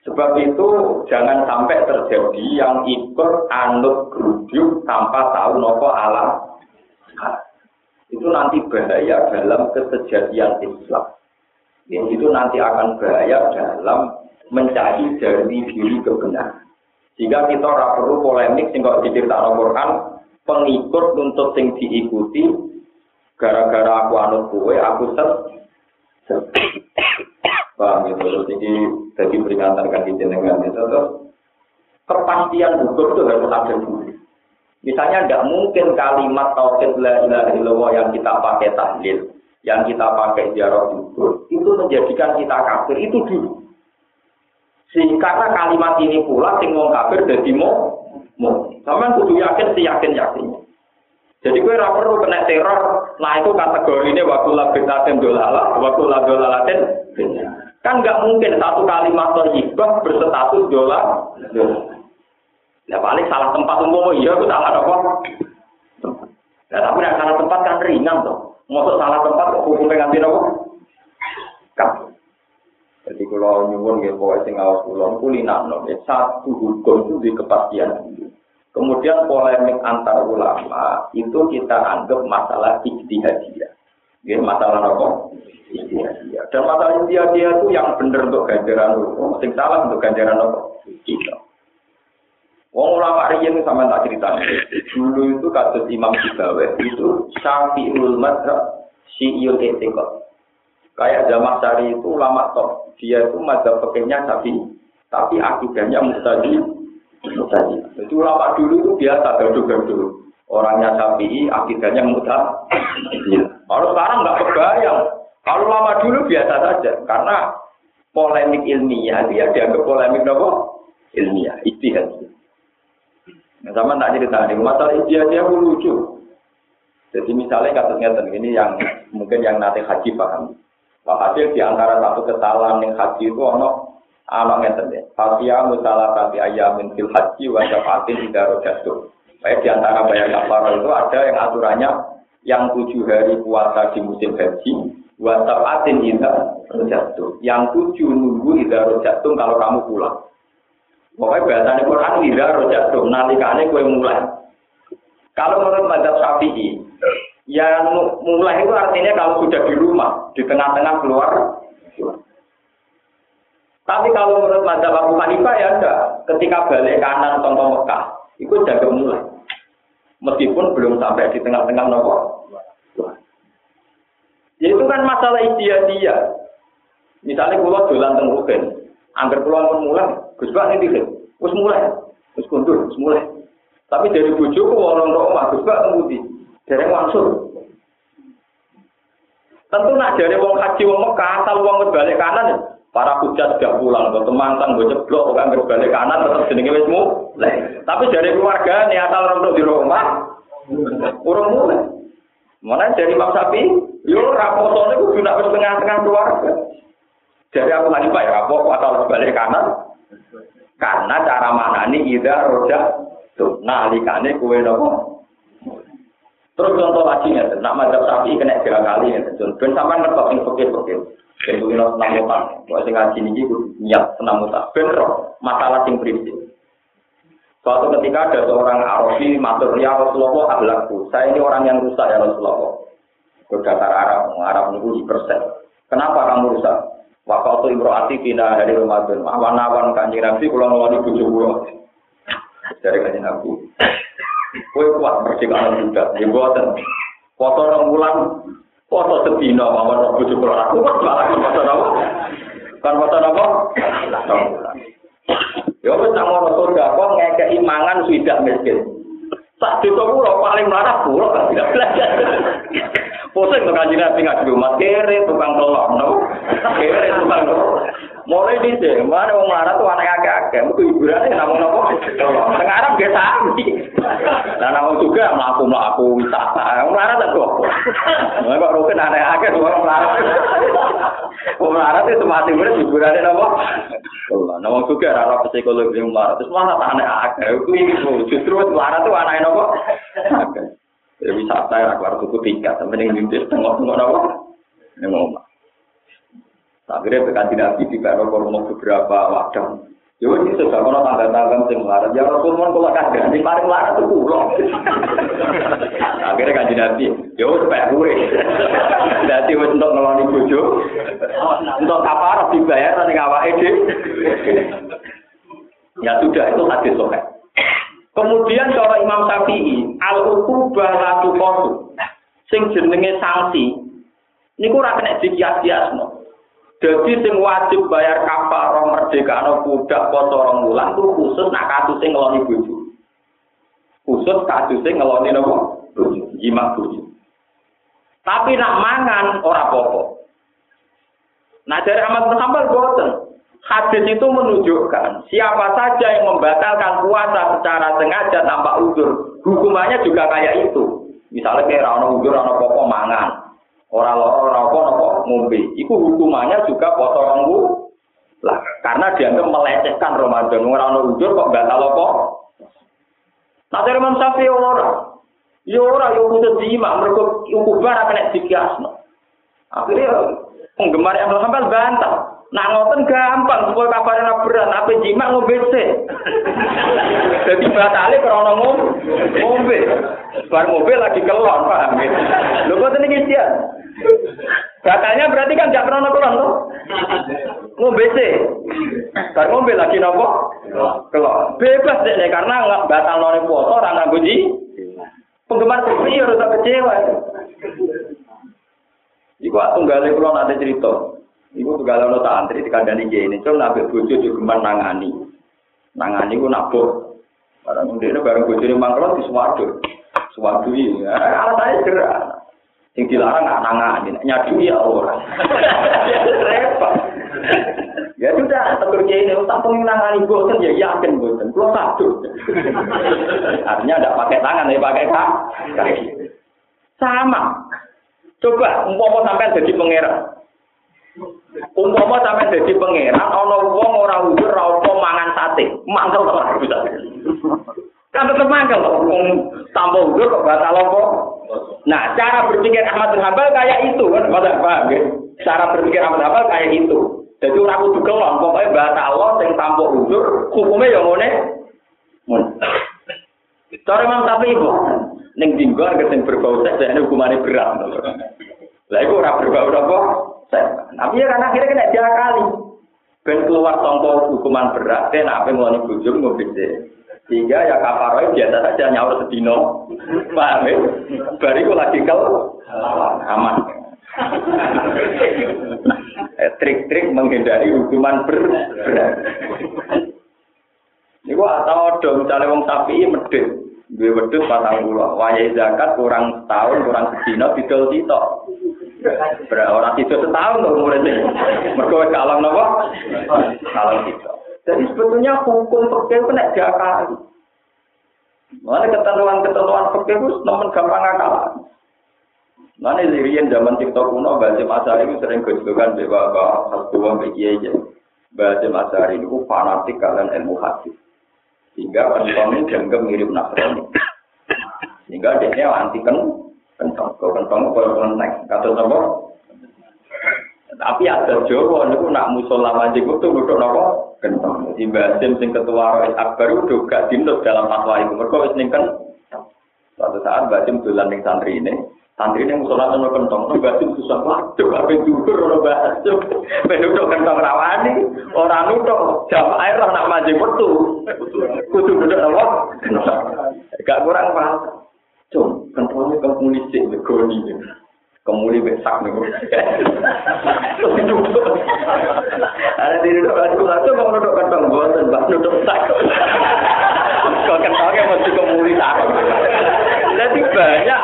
Sebab itu jangan sampai terjadi yang ikut anut geruduk tanpa tahu nopo alam itu nanti bahaya dalam kesejatian Islam. Yang itu nanti akan bahaya dalam mencari dari diri kebenaran. Jika kita ora perlu polemik sing kok diceritakan Quran, pengikut nuntut sing diikuti gara-gara aku anut kue, aku set. Paham gitu, terus ini jadi peringatan kaki jenengan itu, terus kepastian hukum itu harus ada dulu. Misalnya tidak mungkin kalimat tauhid la ilaha illallah yang kita pakai tahlil, yang kita pakai ziarah kubur, itu menjadikan kita kafir, itu dulu. Sehingga karena kalimat ini pula sing wong kafir dadi mau mau. Sama kudu yakin si yakin yakin. Jadi gue ora perlu kena teror. Nah itu kategori ini waktu labitatin dolala, waktu labdolalatin. Kan nggak mungkin satu kalimat toyibah berstatus dolar. Ya paling salah tempat umum iya itu salah apa? Ya tapi yang salah tempat kan ringan tuh. Masuk salah tempat kok hukumnya apa? Kan. Jadi kalau nyuwun nggih pokoke sing awas kula kulinakno satu hukum itu di kepastian Kemudian polemik antar ulama itu kita anggap masalah ijtihadiyah. Ya, masalah apa? Ijtihadiyah. Dan masalah ijtihadiyah itu yang benar untuk ganjaran hukum, sing salah untuk ganjaran apa? Kita. Wong ulama riyen sama tak cerita. Dulu itu kasus Imam Sibawe itu Syafi'ul Madhab Syi'ul Etikot. Kayak Jamak Sari itu ulama top. Dia itu madhab pekehnya tapi tapi akidahnya mustadi Mutadi. Jadi ulama dulu itu biasa gaduh-gaduh. Orangnya sapi, akidahnya muta. Kalau sekarang nggak kebayang. Kalau lama dulu biasa saja, karena polemik ilmiah dia dianggap polemik nopo ilmiah, istihad. Nah, sama tak cerita nih, masalah istihad dia lucu. Jadi misalnya kasusnya ini yang mungkin yang nanti haji paham. Pak hasil di antara satu kesalahan yang haji itu ono anak ngeten deh. Fatia musalah kati ayamin fil haji wa syafatin tidak rojatuh. Baik di antara bayar kafar itu ada yang aturannya yang tujuh hari puasa di musim haji, wa syafatin tidak rojatuh. Yang tujuh nunggu tidak rojatuh kalau kamu pulang. Pokoknya bahasa Quran tidak rojatuh. Nanti kane kue mulai. Kalau menurut Madzhab Syafi'i, yang mulai itu artinya kalau sudah di rumah, di tengah-tengah keluar tapi kalau menurut Mazhab Abu Hanifah ya ada. Ketika balik kanan contoh Mekah, itu jaga mulai. Meskipun belum sampai di tengah-tengah nopo. Ya itu kan masalah dia. Misalnya kalau dolan teng Rugen, angker pulau mulai, Gus Bak ini Gus mulai, Gus kundur, Gus mulai. Tapi dari bujuku orang rumah, Gus Bak ngemudi, dari langsung. Tentu nak dari wong haji wong Mekah, asal wong berbalik kanan. Para hujat sudah pulang, ke mantan, gue ceblok, kan berbalik kanan, tetap jenenge wis mulai. Tapi dari keluarga, nih asal orang di rumah, urung mulai. Mana dari Imam Sapi, yo raposone itu sudah tengah-tengah keluarga. Dari aku lagi pak ya rapok asal berbalik kanan. Karena cara mana ini ida roda tuh, nah alikane kue nopo. Terus contoh lagi nih, nak sapi kena tiga kali nih, ben sampai ngertos yang fakir-fakir. Ben kuwi senam mutan. Kok sing ngaji kudu niat senam mutan. Ben roh masalah sing prinsip. Suatu ketika ada seorang Arabi matur ya Rasulullah ahlakku. Saya ini orang yang rusak ya Rasulullah. Berkata Arab, Arab niku persen. Kenapa kamu rusak? Waktu itu imro'ati bina dari Ramadan. Awan-awan kanji Nabi kula ngeloni bojo kula. Dari kanji Nabi. Kowe kuat percikan juga. Ya buatan. Foto orang bulan Foto sedina mawon roh bojo kula aku kok malah foto napa? Kan foto napa? Ya wis nang ngono surga kok ngekeki mangan swidak miskin. Sak desa kula paling mlarat kula kan tidak belajar. Pusing to kanjeng Nabi ngaji rumah kere tukang tolong no. Kere tukang tolong. mulai di sini, mana orang Arab tuh anak agak-agak, mungkin hiburan ya, namun apa? Orang Arab gak tahu. Nah, namun juga melaku melaku wisata, Wong Arab tak kok. Mereka kok rukun anak akeh orang Arab. Wong Arab itu mati berarti hiburan ya, apa? Allah, namun juga Arab psikologi orang Arab itu malah tak anak agak, itu justru orang Arab tuh anak apa? Wisata ya, keluar tuku tingkat, sampai nih di sini tengok-tengok apa? Nih mau Akhirnya berkanti nabi di karo kormo beberapa wadah. Ya ini sudah kalau tangga-tangga sing larat. Ya Rasul mon kalau kagak di paling larat itu pulau. Akhirnya kanji nabi. Ya wes supaya gue. Jadi wes untuk ngeloni bojo. Untuk kapar dibayar nanti ngawak ide. Ya sudah itu hadis sohe. Kemudian cara Imam Syafi'i, al-ukubah latu kosu. Sing jenenge sanksi. Ini kurang kena dikias-kias no. Jadi sing wajib bayar kafarah merdekano budak poso rong wulan ku khusus nak kasus sing ngeloni bojo. Khusus kasus sing ngeloni napa? Bojo, jimat bojo. Tapi nak mangan ora apa-apa. Nah dari Ahmad bin Hanbal boten. Hadis itu menunjukkan siapa saja yang membatalkan puasa secara sengaja tanpa uzur, hukumannya juga kayak itu. Misalnya kayak rano uzur, rano popo mangan, orang loro rano nopo ngombe. Itu hukumannya juga potong lah karena dianggap melecehkan Ramadan. Orang uzur kok batal apa? Nah dari Imam Syafi'i orang, ya orang yang khusus jima, mereka hukumnya kena dikiasno. Akhirnya penggemar yang sampai bantah. Nah ngoten gampang, supaya kabarnya berat, apa jima ngombe sih. Jadi batale krono ngombe. Bar ngombe lagi kelon, paham ya? Lho kok dia? Batalnya berarti kan gak krono kelon tuh. Ngombe sih. Bar ngombe lagi nopo? Kelon. Bebas deh karena nggak batal nore foto orang nganggo Penggemar sepi harus kecewa. Iku tunggale kula nate cerita. Iku tunggale ana santri dikandani kiai ini, cung nabe bojo juga nangani. Nangani ku nabuh. Barang ndekne bareng bojone mangkro di suwardo. Suwardo iki. Alasane gerak. Sing dilarang nggak nangani, nyadu ya ora. Repot. Ya sudah, tegur ini, tak pengen nangani bosen ya yakin bosen. Kulo satu. Artinya tidak pakai tangan, ya pakai kaki. Sama. Coba umpama sampean jadi pangeran. Umpama sampean jadi pangeran ana wong ora ujur ora mangan sate. Mangkel to ora bisa. Kan tetep mangkel wong tanpa ujur kok batal apa? Nah, cara berpikir Ahmad bin Hambal kayak itu kan, Mas paham ya? Cara berpikir Ahmad bin Hambal kayak itu. Jadi ora kudu kelon, pokoke batal Allah sing tanpa ujur, hukumnya yang ngene. Cara Imam Syafi'i ning dinggo sing berbau dan hukumannya berat. Lah iku ora berbau apa? Tapi ya karena akhirnya kena diakali. Ben keluar tompo hukuman berat, kan apa mau bujum ngobise. Sehingga ya kafaroi biasa saja nyaur sedino. Paham ya? Bariku lagi kel aman. Eh, trik-trik menghindari hukuman berat. Ini gua atau dong misalnya wong sapi medit. Gue wedus patang pulau. Wajah zakat kurang setahun, kurang sedino, tito. Orang tito setahun tuh umurnya. Mereka kalang nopo? Kalang tito. Jadi sebetulnya hukum fakir itu tidak diakali. Mana ketentuan-ketentuan fakir itu teman gampang akal. Mana lirian zaman TikTok kuno, Basim Asari itu sering kejukan di bawah satu orang begini aja. Basim Asari itu fanatik kalian ilmu hadis. Sehingga kentong dianggap mirip Nasrani. Sehingga dia anti kan kentong. Kalau kentong kalau kelenteng. Kata apa? Tapi ada Jawa niku nak musola wajib itu duduk nopo kentong. Di Basim sing ketua Rois Akbar itu gak dinut dalam fatwa itu. Mereka wis ning kan suatu saat Basim dolan ning santri ini. Santri ini musola nopo kentong. Basim susah waduh apa jukur ora Basim. Penduduk kentong rawani orang nutuk jam air nak maju metu. Kudu duduk nopo. Gak kurang paham. Cung, kentongnya kemunisik begoni. kemuli besak nih. Ada di duduk aku satu mau duduk kentang bosan, bang duduk sak. Kau kentangnya masih kemuli tak. Jadi banyak.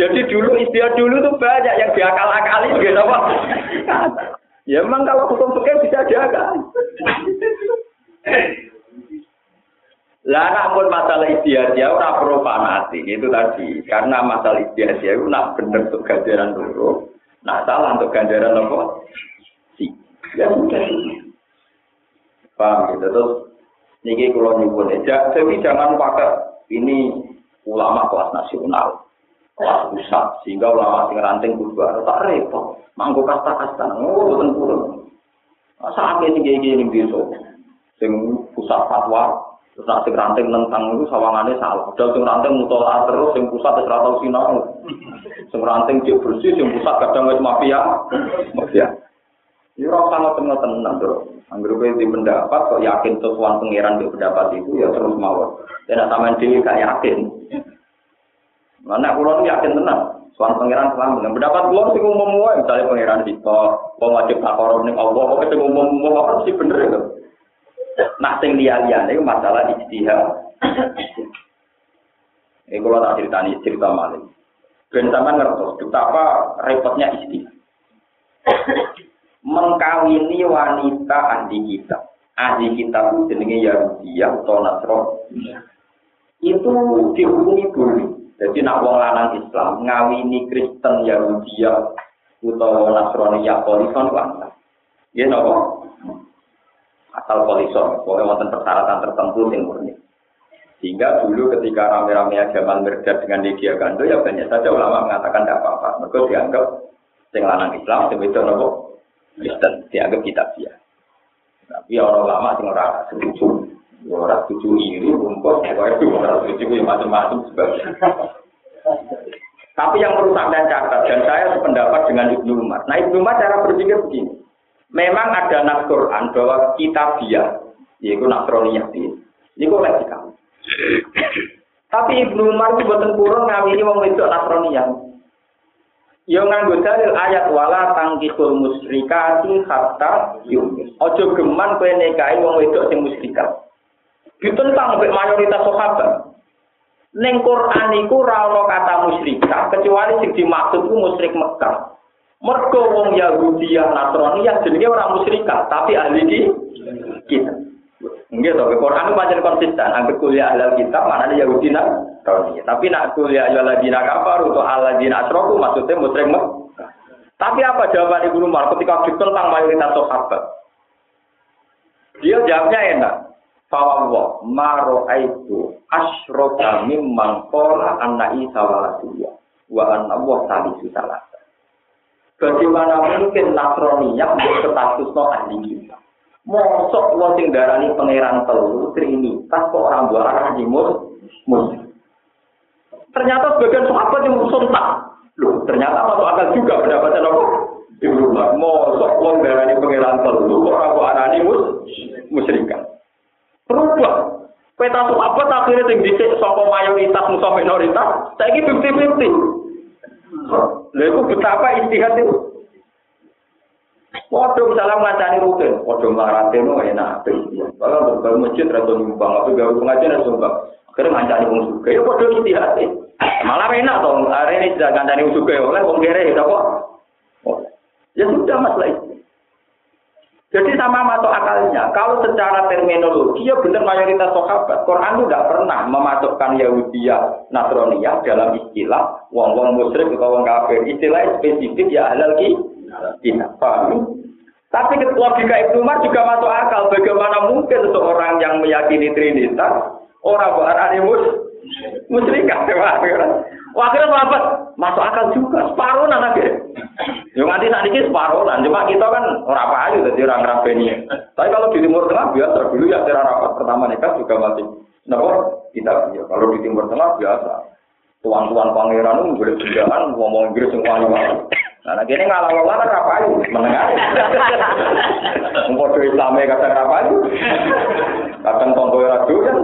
Jadi dulu istilah dulu tuh banyak yang diakal-akali gitu apa? Ya memang kalau hukum fikih bisa diakal. Lah namun masalah istiadah ya ora perlu fanatik itu tadi. Karena masalah istiadah itu nak bener untuk ganjaran dulu. Nah salah untuk ganjaran apa? Si. Ya sudah. Paham gitu. Terus niki kalau nyebut aja, tapi jangan pakai ini ulama kelas nasional, kelas pusat, sehingga ulama sing ranting kudu tak repot. Mangko kasta-kasta, oh boten purun. Saat ini gini gini besok, sing pusat fatwa Terus nak sing ranting nentang itu sawangannya salah. Padahal sing ranting mutola terus, sing pusat wis ora tau sinau. Sing ranting cek bersih, sing pusat kadang wis mafia. Mafia. Ya ora usah ngoten-ngoten tenan, Bro. Anggere kowe di pendapat kok yakin sesuatu pangeran di pendapat itu ya terus mawon. Dan sampean dhewe gak yakin. Mana kula yakin tenan. Soal pangeran selamat. Yang pendapat keluar sih umum umum, misalnya pangeran di wong wajib takor ning Allah, kok umum umum apa sih bener itu. Nah, sing liya-liyane itu masalah ijtihad. Ini kalau tak ceritani cerita maling. Ben sampean ngertos betapa repotnya ijtihad. Mengkawini wanita ahli kitab. Ahli kitab itu jenenge Yahudi atau Nasrani. Itu dihukumi boleh. Jadi nak wong lanang Islam ngawini Kristen Yahudi utawa Nasrani ya polison kan. Ya nopo? Asal polison, pokoknya wonten persyaratan tertentu yang murni. Sehingga dulu ketika rame-rame agama berdebat dengan media gando ya banyak saja ulama mengatakan tidak apa-apa. Mereka dianggap sing lanang Islam, sing itu nopo Kristen, dianggap kitab dia. Tapi orang lama sing ora setuju. orang tujuh ini rumput, pokoknya orang tujuh macam-macam sebagainya. Tapi yang perlu saya catat, dan saya sependapat dengan Ibnu Umar. Nah Ibnu Umar cara berpikir begini. Memang ada nas Quran bahwa kita dia, yaitu Nasroniyah ini. Ini koleksi kamu. Tapi Ibnu Umar itu buatan kurang ngawini wong wedok Nasroniyah. Yo nganggo dalil ayat wala tangkihul musyrikati hatta yumin. Ojo geman kowe nikahi wong wedok sing musyrikat. Ditentang oleh mayoritas sahabat. Ning Quran iku ora kata musyrikah kecuali sing dimaksud ku musyrik Mekah. Mergo wong Yahudi yang Nasrani yang jenenge ora musyrikah, tapi ahli di kita. Nggih to, Quran itu pancen konsisten. Angger kuliah halal kita mana ada Yahudi Nasrani. Tapi nak kuliah ya ladina kafar atau aladina asroku maksudnya musyrik. Tapi apa jawaban Ibnu Umar ketika ditentang mayoritas sahabat? Dia jawabnya enak. Fawwah maro aitu asroka mimman kola anna isa wa anna salisu salasa. Bagaimana mungkin Nasroniyah yang berstatus no ahli kita? Mosok wong sing darani pangeran telu Trinitas kok orang dua arah timur. Ternyata sebagian sahabat yang sontak. Loh, ternyata masuk akal juga pendapatnya nopo. Ibnu Umar, mosok wong darani pangeran telu kok orang dua arah timur musyrikan. Berubah. Peta sahabat akhirnya tinggi sih. Soal mayoritas musuh minoritas saiki 50-50. Lha iku betapa istihad itu. Waduh salam ngacani rutin, waduh melarate no oh, enak. Kalau berbagai masjid rasa nyumbang, tapi gak pengajian rasa nyumbang. Akhirnya ngacani pun suka, ya waduh istihad Malah enak dong, hari ini sudah ngacani pun suka, oleh pengkere, ya kok. Oh. Ya sudah masalah itu. Jadi sama masuk akalnya. Kalau secara terminologi ya benar mayoritas sahabat. Quran itu tidak pernah memasukkan Yahudiyah, Nasroniyah dalam istilah wong-wong musyrik atau wong kafir. Istilah spesifik ya halal kita. Paham? Tapi logika Ibnu Umar juga masuk akal. Bagaimana mungkin seorang yang meyakini Trinitas, orang berani mus, musyrikat. Wah, akhirnya apa? Masuk akal juga. Separuh nanti. Yang nanti saat ini separuh lah. Cuma kita kan orang payu jadi orang rabeni. Tapi kalau di Timur Tengah biasa dulu ya secara rapat pertama nikah juga masih. Nah, kita ya. Kalau di Timur Tengah biasa. Tuan-tuan pangeran itu boleh berjalan ngomong Inggris yang paling Nah, nah ini ngalah ngalah kan rapayu, menengah. Mengkodoh Islamnya kadang rapayu, kadang tonggo ragu kan.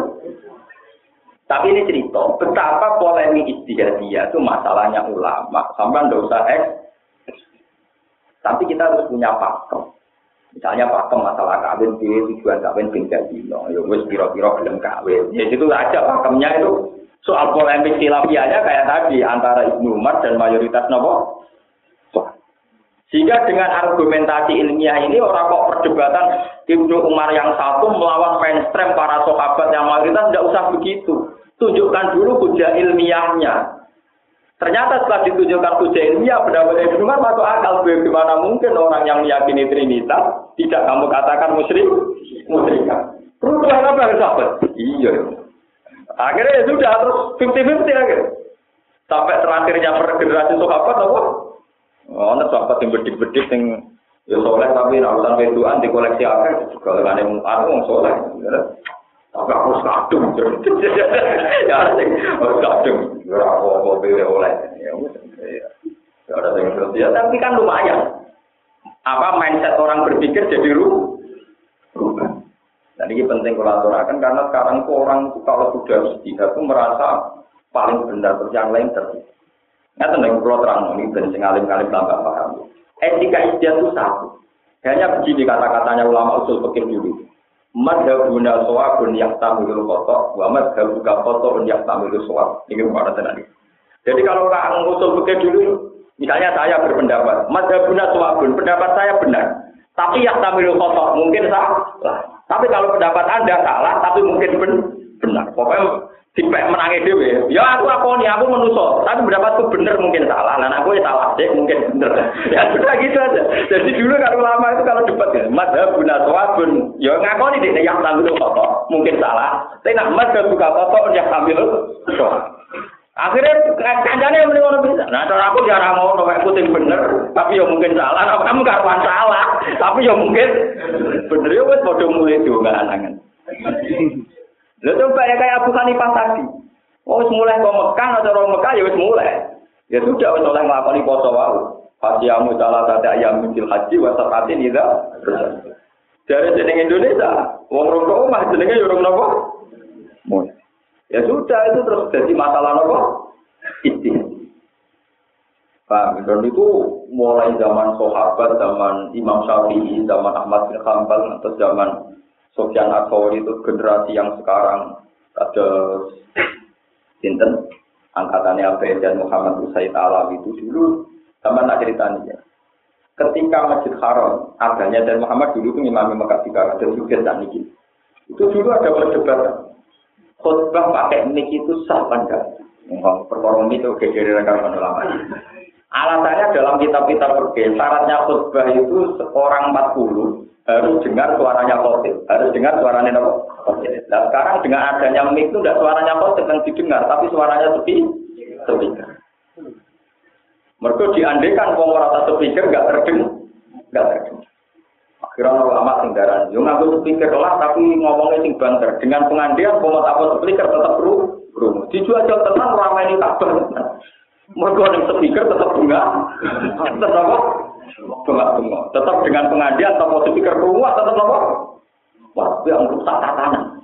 Tapi ini cerita betapa polemik istihadiyah itu masalahnya ulama. Sampai nggak usah eks tapi kita harus punya pakem. Misalnya pakem masalah kawin, di tujuan kawin tinggal di no, ya wes piro-piro belum kawin. Ya itu aja pakemnya itu soal polemik silapianya kayak tadi antara Ibnu Umar dan mayoritas nopo. Sehingga dengan argumentasi ilmiah ini orang kok perdebatan Ibnu Umar yang satu melawan mainstream para sahabat yang mayoritas tidak usah begitu. Tunjukkan dulu hujah ilmiahnya. Ternyata setelah ditunjukkan hujah ilmiah, pendapat Ibnu Umar masuk akal. Bagaimana mungkin orang yang meyakini Trinitas tidak kamu katakan musyrik? Musyrikan. Perubahan apa sahabat? Iya. Akhirnya ya sudah terus 50-50 akhirnya. Sampai terakhirnya per generasi sahabat apa? Oh, ada sahabat yang bedik-bedik yang ya soleh tapi urusan weduan di koleksi akhir juga dengan yang aku soleh. Tapi aku kadung. Ya sing. Ora apa-apa pilih oleh. Ya Ya ya, tapi kan lumayan. Apa mindset orang berpikir jadi ru. Dan ini penting kolaborasi karena sekarang orang kalau sudah istihad itu merasa paling benar terus yang lain terus. Nggak tenang, kalau terang ini dan sing alim-alim tambah paham. Etika itu satu. Hanya begini kata-katanya ulama usul fikih dulu. Madhabuna soabun yang tamilul kotok, wa madhabuka kotok yang tamilul soab. Ini mana tadi. Jadi kalau orang usul fikih dulu, misalnya saya berpendapat, madhabuna soabun, pendapat saya benar. Tapi yang tamilul kotok mungkin salah. Tapi kalau pendapat anda salah, tapi mungkin benar. Pokoknya Dipek menangi dewe. Ya aku aku nih aku menuso. Tapi pendapatku bener mungkin salah. Nah aku ya salah deh mungkin bener. Ya sudah gitu aja. Jadi dulu kalau lama itu kalau debat ya, madhab guna pun. Ya ngaku nih dia yang tampil kok mungkin salah. Tapi nak madhab buka foto yang tampil Akhirnya kancane yang ngono bisa. Nah, cara aku jarang mau nek putih bener, tapi ya mungkin salah. Nah, kamu gak salah, tapi ya mungkin bener ya wis padha mulai diunggah anangan. Lha coba ya kayak Abu Hanifah tadi. Oh, mulai kok Mekah atau orang Mekah ya mulai. Ya sudah wis oleh nglakoni poso wae. Fasiyamu salah tadi ayam mungkin haji wa sakatin ida. Dari jeneng Indonesia, wong rong omah jenenge yo rong napa? Ya sudah itu terus jadi masalah napa? Istihad. Pak, dan itu mulai zaman sahabat, zaman Imam Syafi'i, zaman Ahmad bin Hanbal, atau zaman Sofyan Atsauri itu generasi yang sekarang ada Sinten? Angkatannya Abu dan Muhammad Usaid Alam itu dulu. Sama nak ceritanya ketika Masjid Haram adanya dan Muhammad dulu itu imam Mekah Tikara dan juga dan Niki itu dulu ada perdebatan. Khutbah pakai nik itu sah enggak perkorong itu gegeri rekan ulama alasannya dalam kitab-kitab berbeda syaratnya khutbah itu seorang 40 harus dengar suaranya khotib, harus dengar suaranya apa? Nah sekarang dengan adanya mic itu tidak suaranya khotib yang didengar, tapi suaranya sepi, speaker. Mereka diandekan kalau rasa speaker nggak terdengar, nggak terdengar. Akhirnya ulama singgaran, yo ngaku speaker lah tapi ngomongnya sing banter. Dengan pengandian mau apa speaker tetap ru, ru. Dijual jual tenang ramai ini kabar. Mereka yang speaker tetap bunga, tetap apa? bengak-bengok. Tetap dengan pengajian atau posisi kerumuh tetap apa? Wah, itu yang rusak tatanan.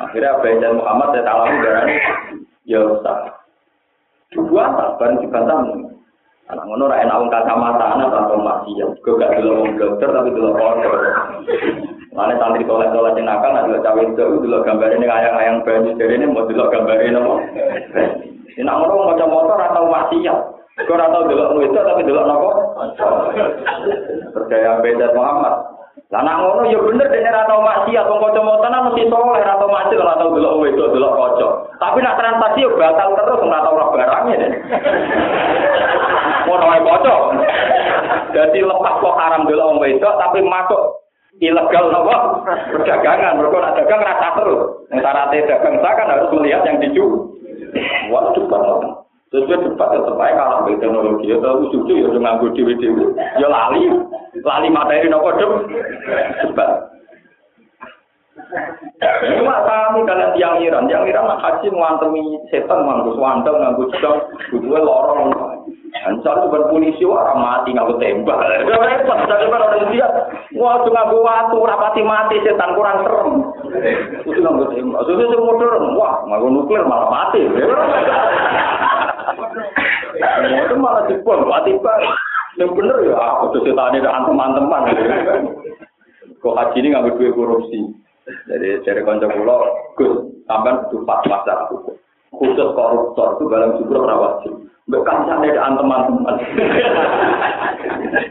Akhirnya Abu dan Muhammad saya alami darahnya ya rusak. Dua tak bareng dibantah. Anak ngono ra enak wong kacamata anak atau masih ya. Gue gak dulu wong dokter tapi dulu kotor. Mana santri tolak tolak jenakan, ada cawe itu dulu gambarnya ini ayang-ayang banyu jadi ini mau dulu gambarnya apa? Ini ngono mau motor atau ya. Kau ora delok itu tapi delok napa? Percaya beda Muhammad. Lah nak ngono ya bener dene ora tau maksiat wong kanca nang mesti soleh ora tau maksiat ora tau delok itu delok kanca. Tapi nak transaksi yo batal terus ora tau roh barangnya deh. Ngono wae kanca. Jadi lepas kok haram delok wong wedok tapi masuk ilegal nopo perdagangan mereka nak dagang rasa terus antara dagang saya kan harus melihat yang dijual wah banget Sesuai debat tetap aja kalah dengan teknologi. Ya tahu susu ya udah nganggur dewi dewi. Ya lali, lali materi nopo dem. Debat. Cuma kami kalian tiang Iran, tiang Iran haji mengantemi setan, nganggus wandel, nganggus jam, butuhnya lorong. Ancar itu polisi orang mati nganggo tembak. Repot, jadi orang dia, wah cuma nganggo waktu rapati mati setan kurang serem. Itu nganggo tembak. Susu itu modern, wah nganggo nuklir malah mati. Itu malah dibom, tiba yang bener ya, aku tuh setan ini teman-teman. Kok haji ini ngambil duit korupsi. Jadi dari konco pulau, Gus, sampai butuh fatwa secara hukum. Khusus koruptor itu dalam syukur wajib. Mbak kancane ada teman-teman.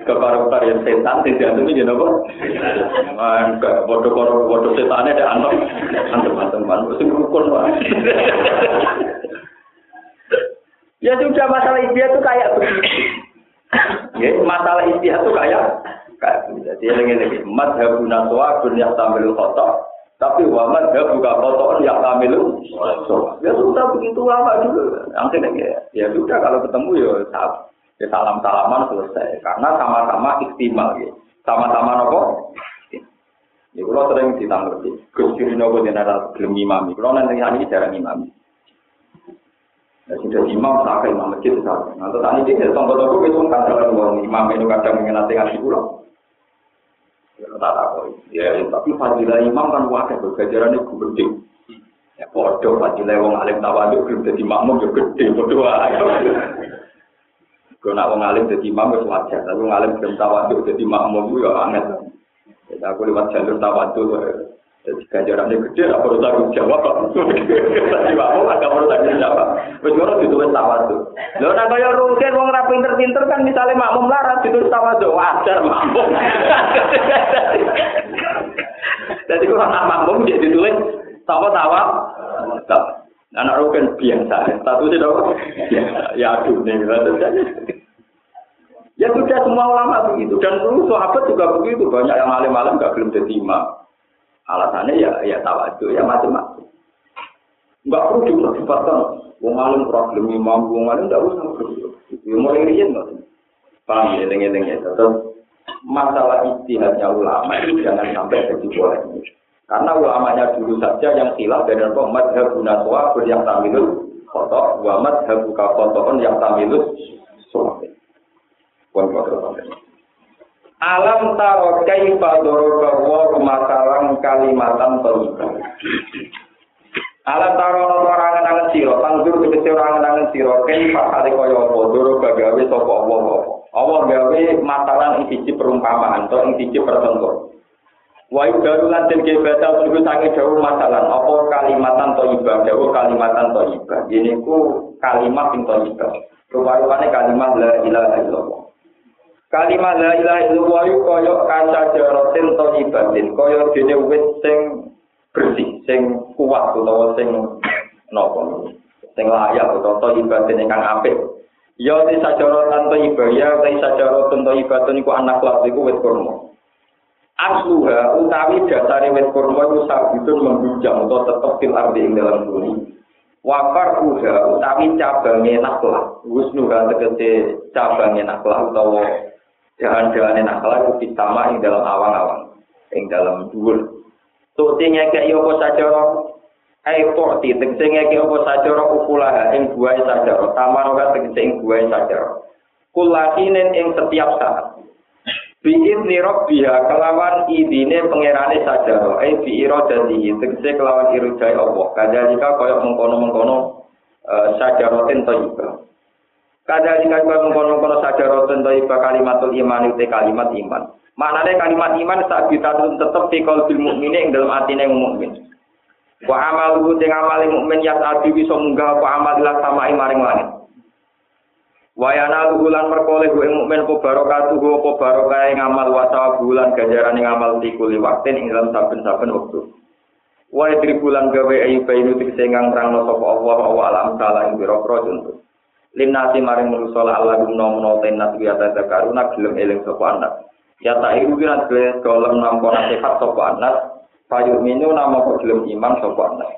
Ke koruptor yang setan, tidak itu jadi apa? Enggak, bodoh koruptor, bodoh ada antem, teman-teman. Mesti rukun, Pak. Ya sudah masalah istihad itu kayak begitu. Ya, masalah istihad itu kayak kayak begitu. Jadi yang ini madhabuna suwabun yang tamil kotor, tapi wa madhabuka kotor yang tamil Ya sudah begitu lama dulu. Ini ya, ya sudah kalau ketemu ya ya salam salaman selesai. Karena sama-sama istimal ya. Sama-sama nopo. Ya kalau sering ditanggapi, Gus Kirino kok jenara gelem imami. Kalau nanti ini jarang imami. Ya sudah imam tak imam masjid tak. Nah tadi dia tonggo tonggo itu kan uang imam itu kadang mengenai ngasih pulau. Ya tak tahu. Ya tapi fadilah imam kan wakil bergajaran itu gede. Ya bodoh fadilah wong alim tawaduk belum jadi makmum juga gede bodoh ayo. Kalau nak wong alim jadi imam wis wajar, tapi wong alim belum tawadhu jadi makmum itu ya aneh. Jadi aku lewat jalur tawadhu jadi ganjarannya gede, apa perlu tanggung jawab. Tadi makmum agak perlu tanggung jawab. Wis ngono ditulis tawadhu. Lho nek kaya rugen wong ra pinter-pinter kan misalnya makmum larat ditulis tawadhu, wajar makmum. Jadi kalau anak makmum jadi ditulis tawa tawa. Anak rugen biasa, statusnya dong biasa. Ya aduh nih, Ya sudah semua ulama begitu dan dulu sahabat juga begitu banyak yang malam-malam gak belum jadi imam. Alasannya ya ya tawadhu ya macam-macam. Enggak perlu diperdebatkan. Wong alim problem imam, wong alim enggak usah perlu. Ya mulai riyen kok. Paham ya dengan ya. Terus masalah istihadnya ulama itu jangan sampai jadi polemik. Karena ulamanya dulu saja yang khilaf dari apa madhab naswa yang tamilul kotor, wa madhab kotoran yang tamilul suami. Alam taro kaifa daraba wa masalang kalimatan thayyibah. Alam taro orang angen sira, tandur tegese orang angen sira, kaifa kali kaya apa daraba gawe sapa Allah. Allah gawe masalah ing siji perumpamaan atau ing siji percontohan. Wa yudaru lan den batal niku sange jauh masalah apa kalimatan thayyibah, jauh kalimatan thayyibah. Ini ku kalimat sing thayyibah. Rupa-rupane kalimat la ilaha illallah. Kalimat la ilaha illallah kaya kaca jarotin thayyibatin, kaya dene wit sing bersih, sing kuat utawa sing napa sing layak utawa thayyibatin ingkang apik. Ya te sajarotan thayyibah ya te sajarotan thayyibatun iku anak kelas iku wit kurma. Asluha utawi dasare wit kurma iku sabitun membujang utawa tetep fil ardi ing dalam bumi. Wafar uha utawi cabange naklah. Wisnuha tegese cabange naklah utawa Jangan-jangan nakal itu ditama ing dalam awang-awang, ing dalam dhuwur. Tuti ngekek yo apa sajara ai porti tegese ngekek apa sajara ukulaha ing buah sajara, tamar ora tegese ing buah sajara. Kulakinen ing setiap saat. Bikin nirok biha kelawan idine pangerane sajara, ai bi iradati tegese kelawan irujai Allah. Kadalika kaya mengkono-mengkono uh, sajaratin thayyibah. Kada jika kau mengkono-kono saja rotan dari kalimatul iman itu kalimat iman. Maknanya kalimat iman saat kita tetap di kalbil mukmin yang dalam hati yang mukmin. Wa amal lu dengan amal mukmin yang adi bisa munggah wa amal lah sama imaring langit. Wa yana bulan perkoleh gue mukmin ko barokatuh ko barokah ngamal wasa bulan ganjaran yang amal tikuli waktin ing dalam saben-saben waktu. Wa idri bulan gawe ayu bayu tik senggang terang no sapa Allah wa alam salah ing biro contoh. Linasi maring manusa la Allah gumno menawa tenas ya tata karuna gelem eling sapa anak. Ya tak iku kira dhewe golem nampa nasihat sapa anak. Payu minu nama kok gelem iman sapa anak.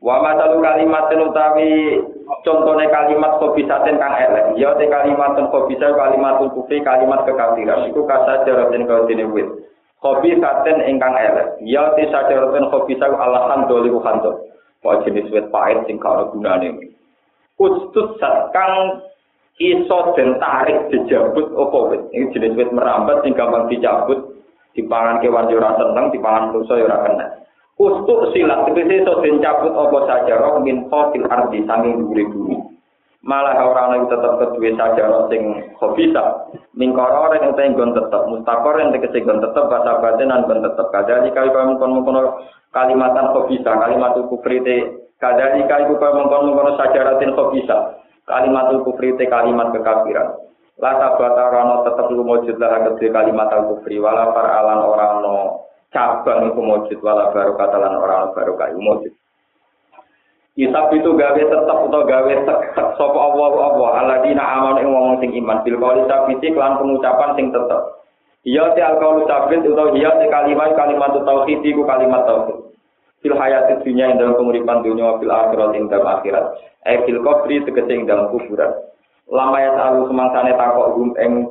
Wa matalu kalimat utawi contohnya kalimat kobisaten kang elek. Ya te kalimat kobisa kalimat kufri kalimat kekafiran. Iku kasa jaratin kau dene wit. Kobisaten ingkang elek. Ya te sajaraten kobisa alahan doli khanto. Kok jenis wit pahit sing karo gunane. Kustut kang iso den tarik dijabut apa wit. Ini jenis wit merambat sing gampang dicabut, dipangan kewan yo ora seneng, dipangan manusa yo ora kena. Kustut silat tegese iso den cabut apa saja roh min qatil ardi saking dhuwure bumi. Malah ora ana tetep kedue saja sing khobisa. Mingkara ora ing gon tetep mustakor yang tegese gon tetep bahasa batin lan gon tetep. Kali kon kalimatan khobisa, kalimat kufri Kadali kali buka mengkono mengkono sajaratin bisa. Kalimatul kufri te kalimat kekafiran. Lata bata rano tetap lu mojud lah kedua kalimat al kufri. Wala alan orang no cabang itu mojud. Wala baru katalan orang no baru kayu mojud. Isab itu gawe tetap atau gawe tek sopo Allah Allah aladina aman ing wong sing iman bil qauli sabiti lan pengucapan sing tetep. Iya ti al qaulu sabit utawa iya ti kalimat kalimat tauhid iku kalimat tauhid fil hayati dunia yang dalam penguripan dunia fil akhirat yang dalam akhirat. Eh fil kubri tegese yang dalam kuburan. Lama ya tahu semangsane takok gum eng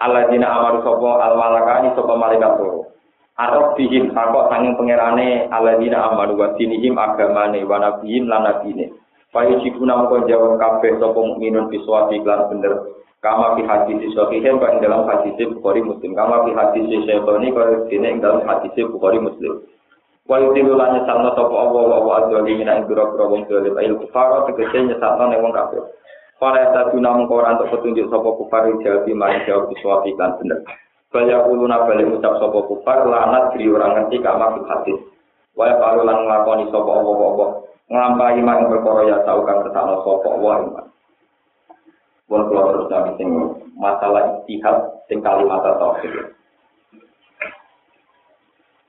aladina amaru sopo al malakani sopo malaikat loro. Arab bihim takok sanging pangerane aladina amaru wa dinihim agamane wa nabihim lan nabine Payu jibuna moko jawab kabeh sapa mukminun biswa iklan bener. Kama fi hadis sahihin kok dalam hadis Bukhari Muslim. Kama fi hadis Syaitani kok dene dalam hadis Bukhari Muslim Wa yudilu lan nyesatno sapa Allah wa wa azwali mina ing biro-biro wong dolim ayil kufara tegese nyesatno ning wong kafir. Fala taduna mengko ora untuk petunjuk sapa kufar jawab mari jawab biswafi kan bener. Baya kuluna balik ucap sapa kufar lanat diri orang ngerti kak maksud hadis. Waya palu lan nglakoni sapa apa-apa nglampahi mang perkara ya tau kang kersane sapa wae. Pun kula terus nami sing masalah istihad sing kalimat tauhid.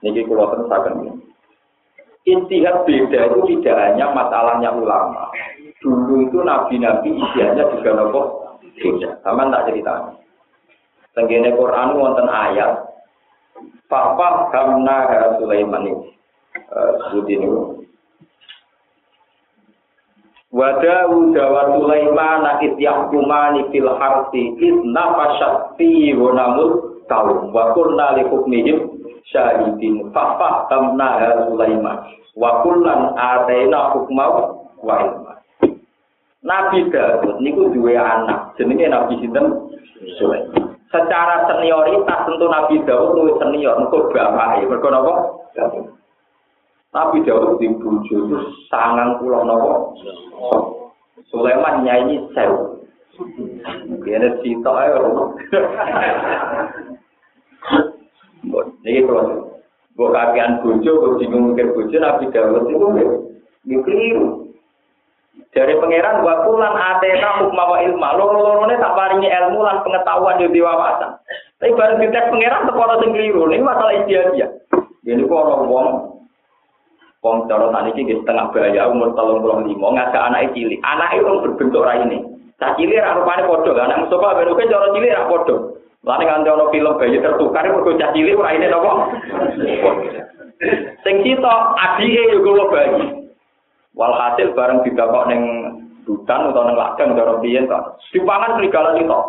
Niki kula terus akan Istihad beda itu tidak hanya masalahnya ulama. Dulu itu nabi-nabi isiannya juga nopo beda. Sama tak cerita. Tenggene Quran wonten ayat Papa kamna Sulaiman ini. Uh, sebut ini. Wadawu dawa Sulaiman nakit yahkumani fil harti idna fasyati wanamut kaum wa kunna li hukmihim syahidin fafah kamna Sulaiman wa kullan ataina hukmau wa ilma Nabi Daud niku duwe anak, jenenge Nabi sinten? Sulaiman. Secara senioritas tentu Nabi Daud luwih senior, mergo bapake. Mergo napa? Nabi Daud di bojo itu sangang pulau napa? Sulaiman nyanyi sewu. Kene sitok ae. Niki kalau Gue kakean bojo, gue bingung mikir bojo, Nabi Daud itu keliru. Dari pangeran wa kulan atena hukma wa ilma. Loro-lorone tak paringi ilmu lan pengetahuan yo wawasan. Tapi bareng dites pangeran teporo sing keliru. Ini masalah dia. Jadi kok orang wong wong cara tadi iki setengah bahaya umur 35 ngajak anak cilik. Anak itu berbentuk ra ini. Cah cilik ra rupane padha. Anak Mustafa ben oke cara cilik ra padha. Lane kan ono film bayi tertukar mergo cah cilik ora ini napa. Sing cita adike yo gowo bayi. Walhasil bareng didakok ning hutan utawa ning ladang cara piye to. Dipangan serigala itu.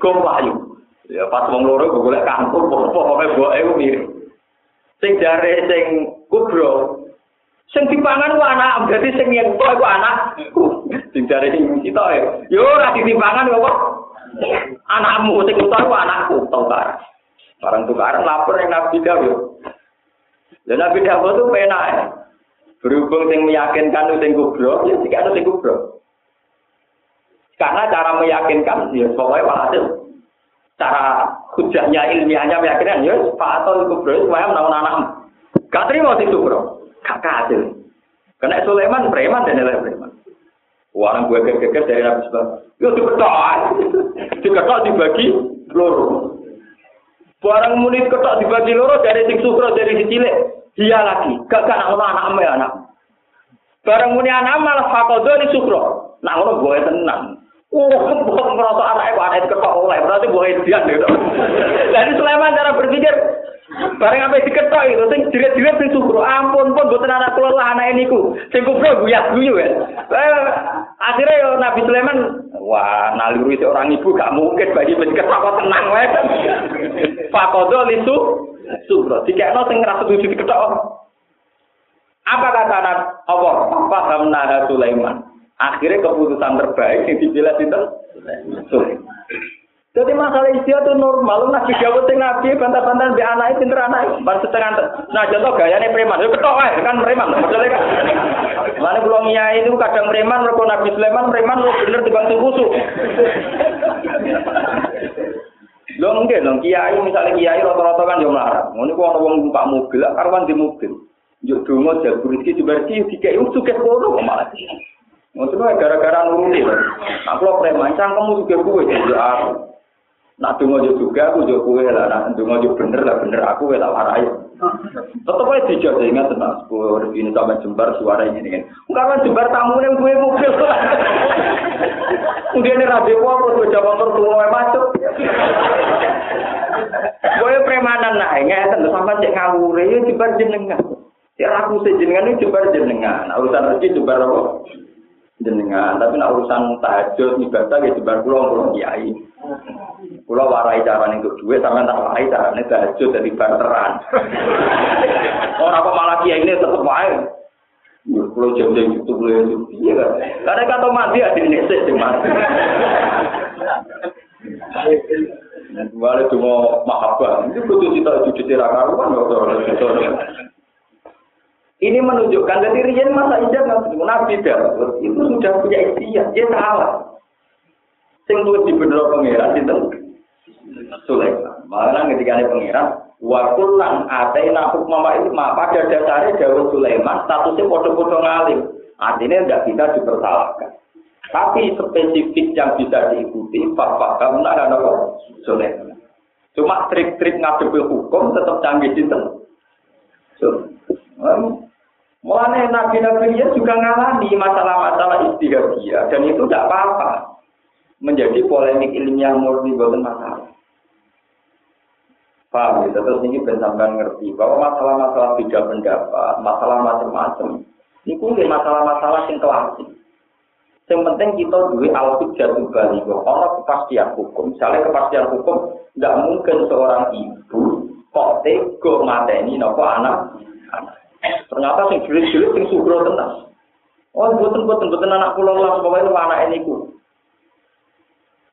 Gom layu. Ya pas wong loro golek kangkung pokoke boke ku mirip. Sing jare sing kubro sing dipangan ku anak berarti sing yen kok iku anakku. Sing jare sing kita ya. Yo ora ditimpangan kok. Anakmu sing utar ku anakku tukar. Barang tukaran lapor yang Nabi Dawud. Dan Nabi Dawud itu penak. Berhubung sing meyakinkan sing kubro, ya jika sing kubro. Karena cara meyakinkan, ya pokoknya walhasil. Cara hujahnya ilmiahnya meyakinkan, ya Pak Aton kubro, semuanya menawan anak. Gak terima sing kubro. Gak hasil. Karena Sulaiman preman dan nilai preman. Orang gue geger dari Nabi Sebab. Ya diketok. Diketok dibagi loro. Barang munit ketok dibagi loro dari sing sukro dari si cilik. dia lagi gak gak ngono anak ame anak bareng muni anak malah fakodo ni sukro nak ngono gue tenang Oh, bukan merasa anak ibu anak ketok oleh berarti gue edian gitu. Jadi Sulaiman cara berpikir bareng apa diketok itu, sing jiret-jiret sing sukro, ampun pun buatan anak kelola anak ini ku, sing kubro guyak guyu ya. Eh, akhirnya yo Nabi Sulaiman, wah naluri orang ibu gak mungkin bagi diketok kok tenang wae. Fakodo lisu sugro. Dikekno sing ngrasa setuju diketok. Apa kata Allah? Paham Nabi Sulaiman. Akhirnya keputusan terbaik yang dipilih itu Sulaiman. Jadi masalah istilah itu normal. Nabi Dawud sing nabi bantah-bantah di anak itu pinter anak. Ban setengah. Nah contoh gayanya preman. Itu ketok aja kan preman. Maksudnya kan. Mana belum iya itu kadang preman. Mereka Nabi Sulaiman preman lu bener dibantu kusuk. Lho mungkin dong kiai misalnya kiai rata-rata kan melarat. Ngono ku ana wong numpak mobil, karuan di mobil. Yo donga jabur iki diberki dikai sugih kono malah. Ngono gara-gara nuruti. Nah, kalau preman cangkemmu juga gue jadi aku. Nak donga yo juga aku yo kowe lah, nak donga yo bener lah bener aku lah warai. Tetep aja dijaga ingat tenang, sepuluh ini sampai jembar suara ini kan. Karena jembar tamu yang gue mobil. Kemudian ini rabi apa, gue jawab tertua macet. Gue premanan nah, ingat tenang sampai cek ngawur, ya jembar jenengan. Ya aku sejenengan ini jembar jenengan. Urusan rezeki jembar apa? Jenengan. Tapi nak urusan tahajud, ibadah, ya jembar pulau, pulau kiai. Kulo warai cara untuk duit, sama tak warai cara ini tahajud dari barteran. Orang apa malah kiai ini tetap wae. Kulo jam-jam itu boleh itu, iya kan? Karena kata mati ada di Indonesia sih mati. Balik cuma mahabbah, itu betul cita cucu tira karuan Ini menunjukkan jadi Rian masa ijab nabi itu sudah punya ikhtiar, dia salah. Sing tuh dibener pangeran sinten? Sulaiman. Malah ketika ini pangeran, wa kullan atena hukma itu pada dasarnya Dawud Sulaiman statusnya podo-podo ngalim. Artinya tidak bisa dipersalahkan. Tapi spesifik yang bisa diikuti, Bapak kamu ada apa? Sulaiman. Cuma trik-trik ngadepi hukum tetap canggih sinten. Mulanya nabi-nabi dia juga ngalami masalah-masalah istihadiyah dan itu tidak apa-apa menjadi polemik ilmiah murni bukan masalah. Paham ya? Terus ini bensamkan ngerti bahwa masalah-masalah beda pendapat, masalah macam-macam, ini kumpul masalah-masalah yang klasik. Yang penting kita duwe al-hujjatul baligh. Ana kepastian hukum. Misalnya kepastian hukum, tidak mungkin seorang ibu kok tega mateni nopo anak. Ternyata sing jelas-jelas sing sugro tenang. Oh, boten boten boten anak kula lah pokoke anak ini ku.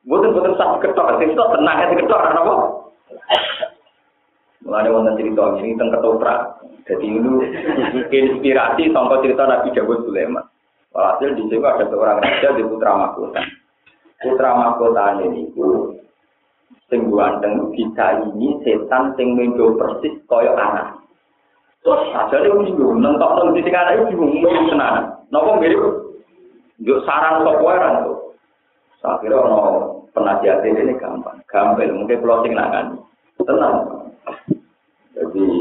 Boten sak ketok, sing tenang sing ketok ana apa? Mulane wonten cerita ini tentang ketoprak. Jadi itu inspirasi sampai cerita Nabi Dawud Sulaiman. Walhasil di situ ada seorang raja di putra mahkota. Putra mahkota ini itu sing ganteng bisa ini setan sing mendo persis koyo anak. Terus aja dia bingung, nentok nang di anak itu bingung bingung tenan. Napa mirip? Yo sarang waran tuh. Saya kira penasihat ini gampang, gampang mungkin closing nangan. Tenang. Jadi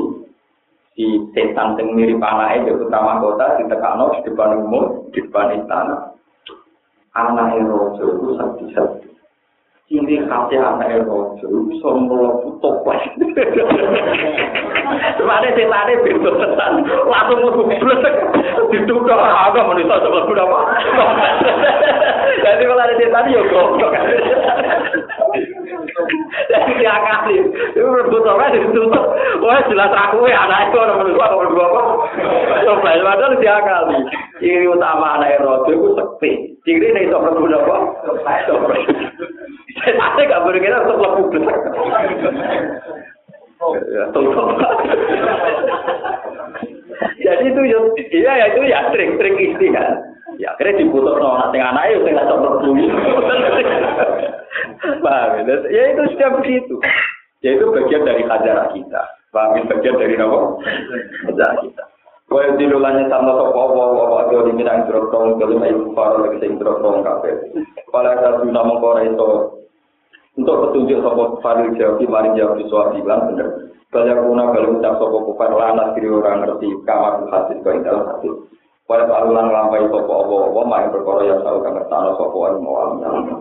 si setan yang mirip anaknya di utama kota di Tekano di depan umum di depan istana. Anaknya rojo itu sakti-sakti. Ciri khasnya anaknya rojo itu sombong toples. Sebenarnya setannya beda setan. Langsung mau blek. Ditukar agak manusia sebelah berapa. Jadi kalau ada setan ya goblok. Jadi diakali. Itu rebut orang ditutup. Wah jelas aku ya anak itu orang menurut aku berdua apa. Coba itu padahal diakali. Ciri utama anak rojo itu sekti. Ciri ini itu rebut apa. Saya gak boleh kira untuk lebu besar. Jadi itu ya, itu ya trik-trik istihad. Ya akhirnya diputus no nanti anak itu nggak sok berbunyi. Paham ya? Ya itu sudah begitu. Ya itu bagian dari ajaran kita. Paham ya? Bagian dari apa? Ajaran kita. Kau yang dilulanya sama sopo wa wa wa wa di minang jeruk tong kelim ayu faro lagi sing jeruk tong kafe. Kalau ada guna mengkora itu untuk petunjuk sopo faril jawab mari jawab di soal bilang bener. Banyak guna kalau ucap sopo kufar lana kiri orang ngerti kamar hadis kau dalam Wa ta'ala lan lampahi sapa apa wa ma'in perkara ya tau kang ngertano sapa wa ma'in.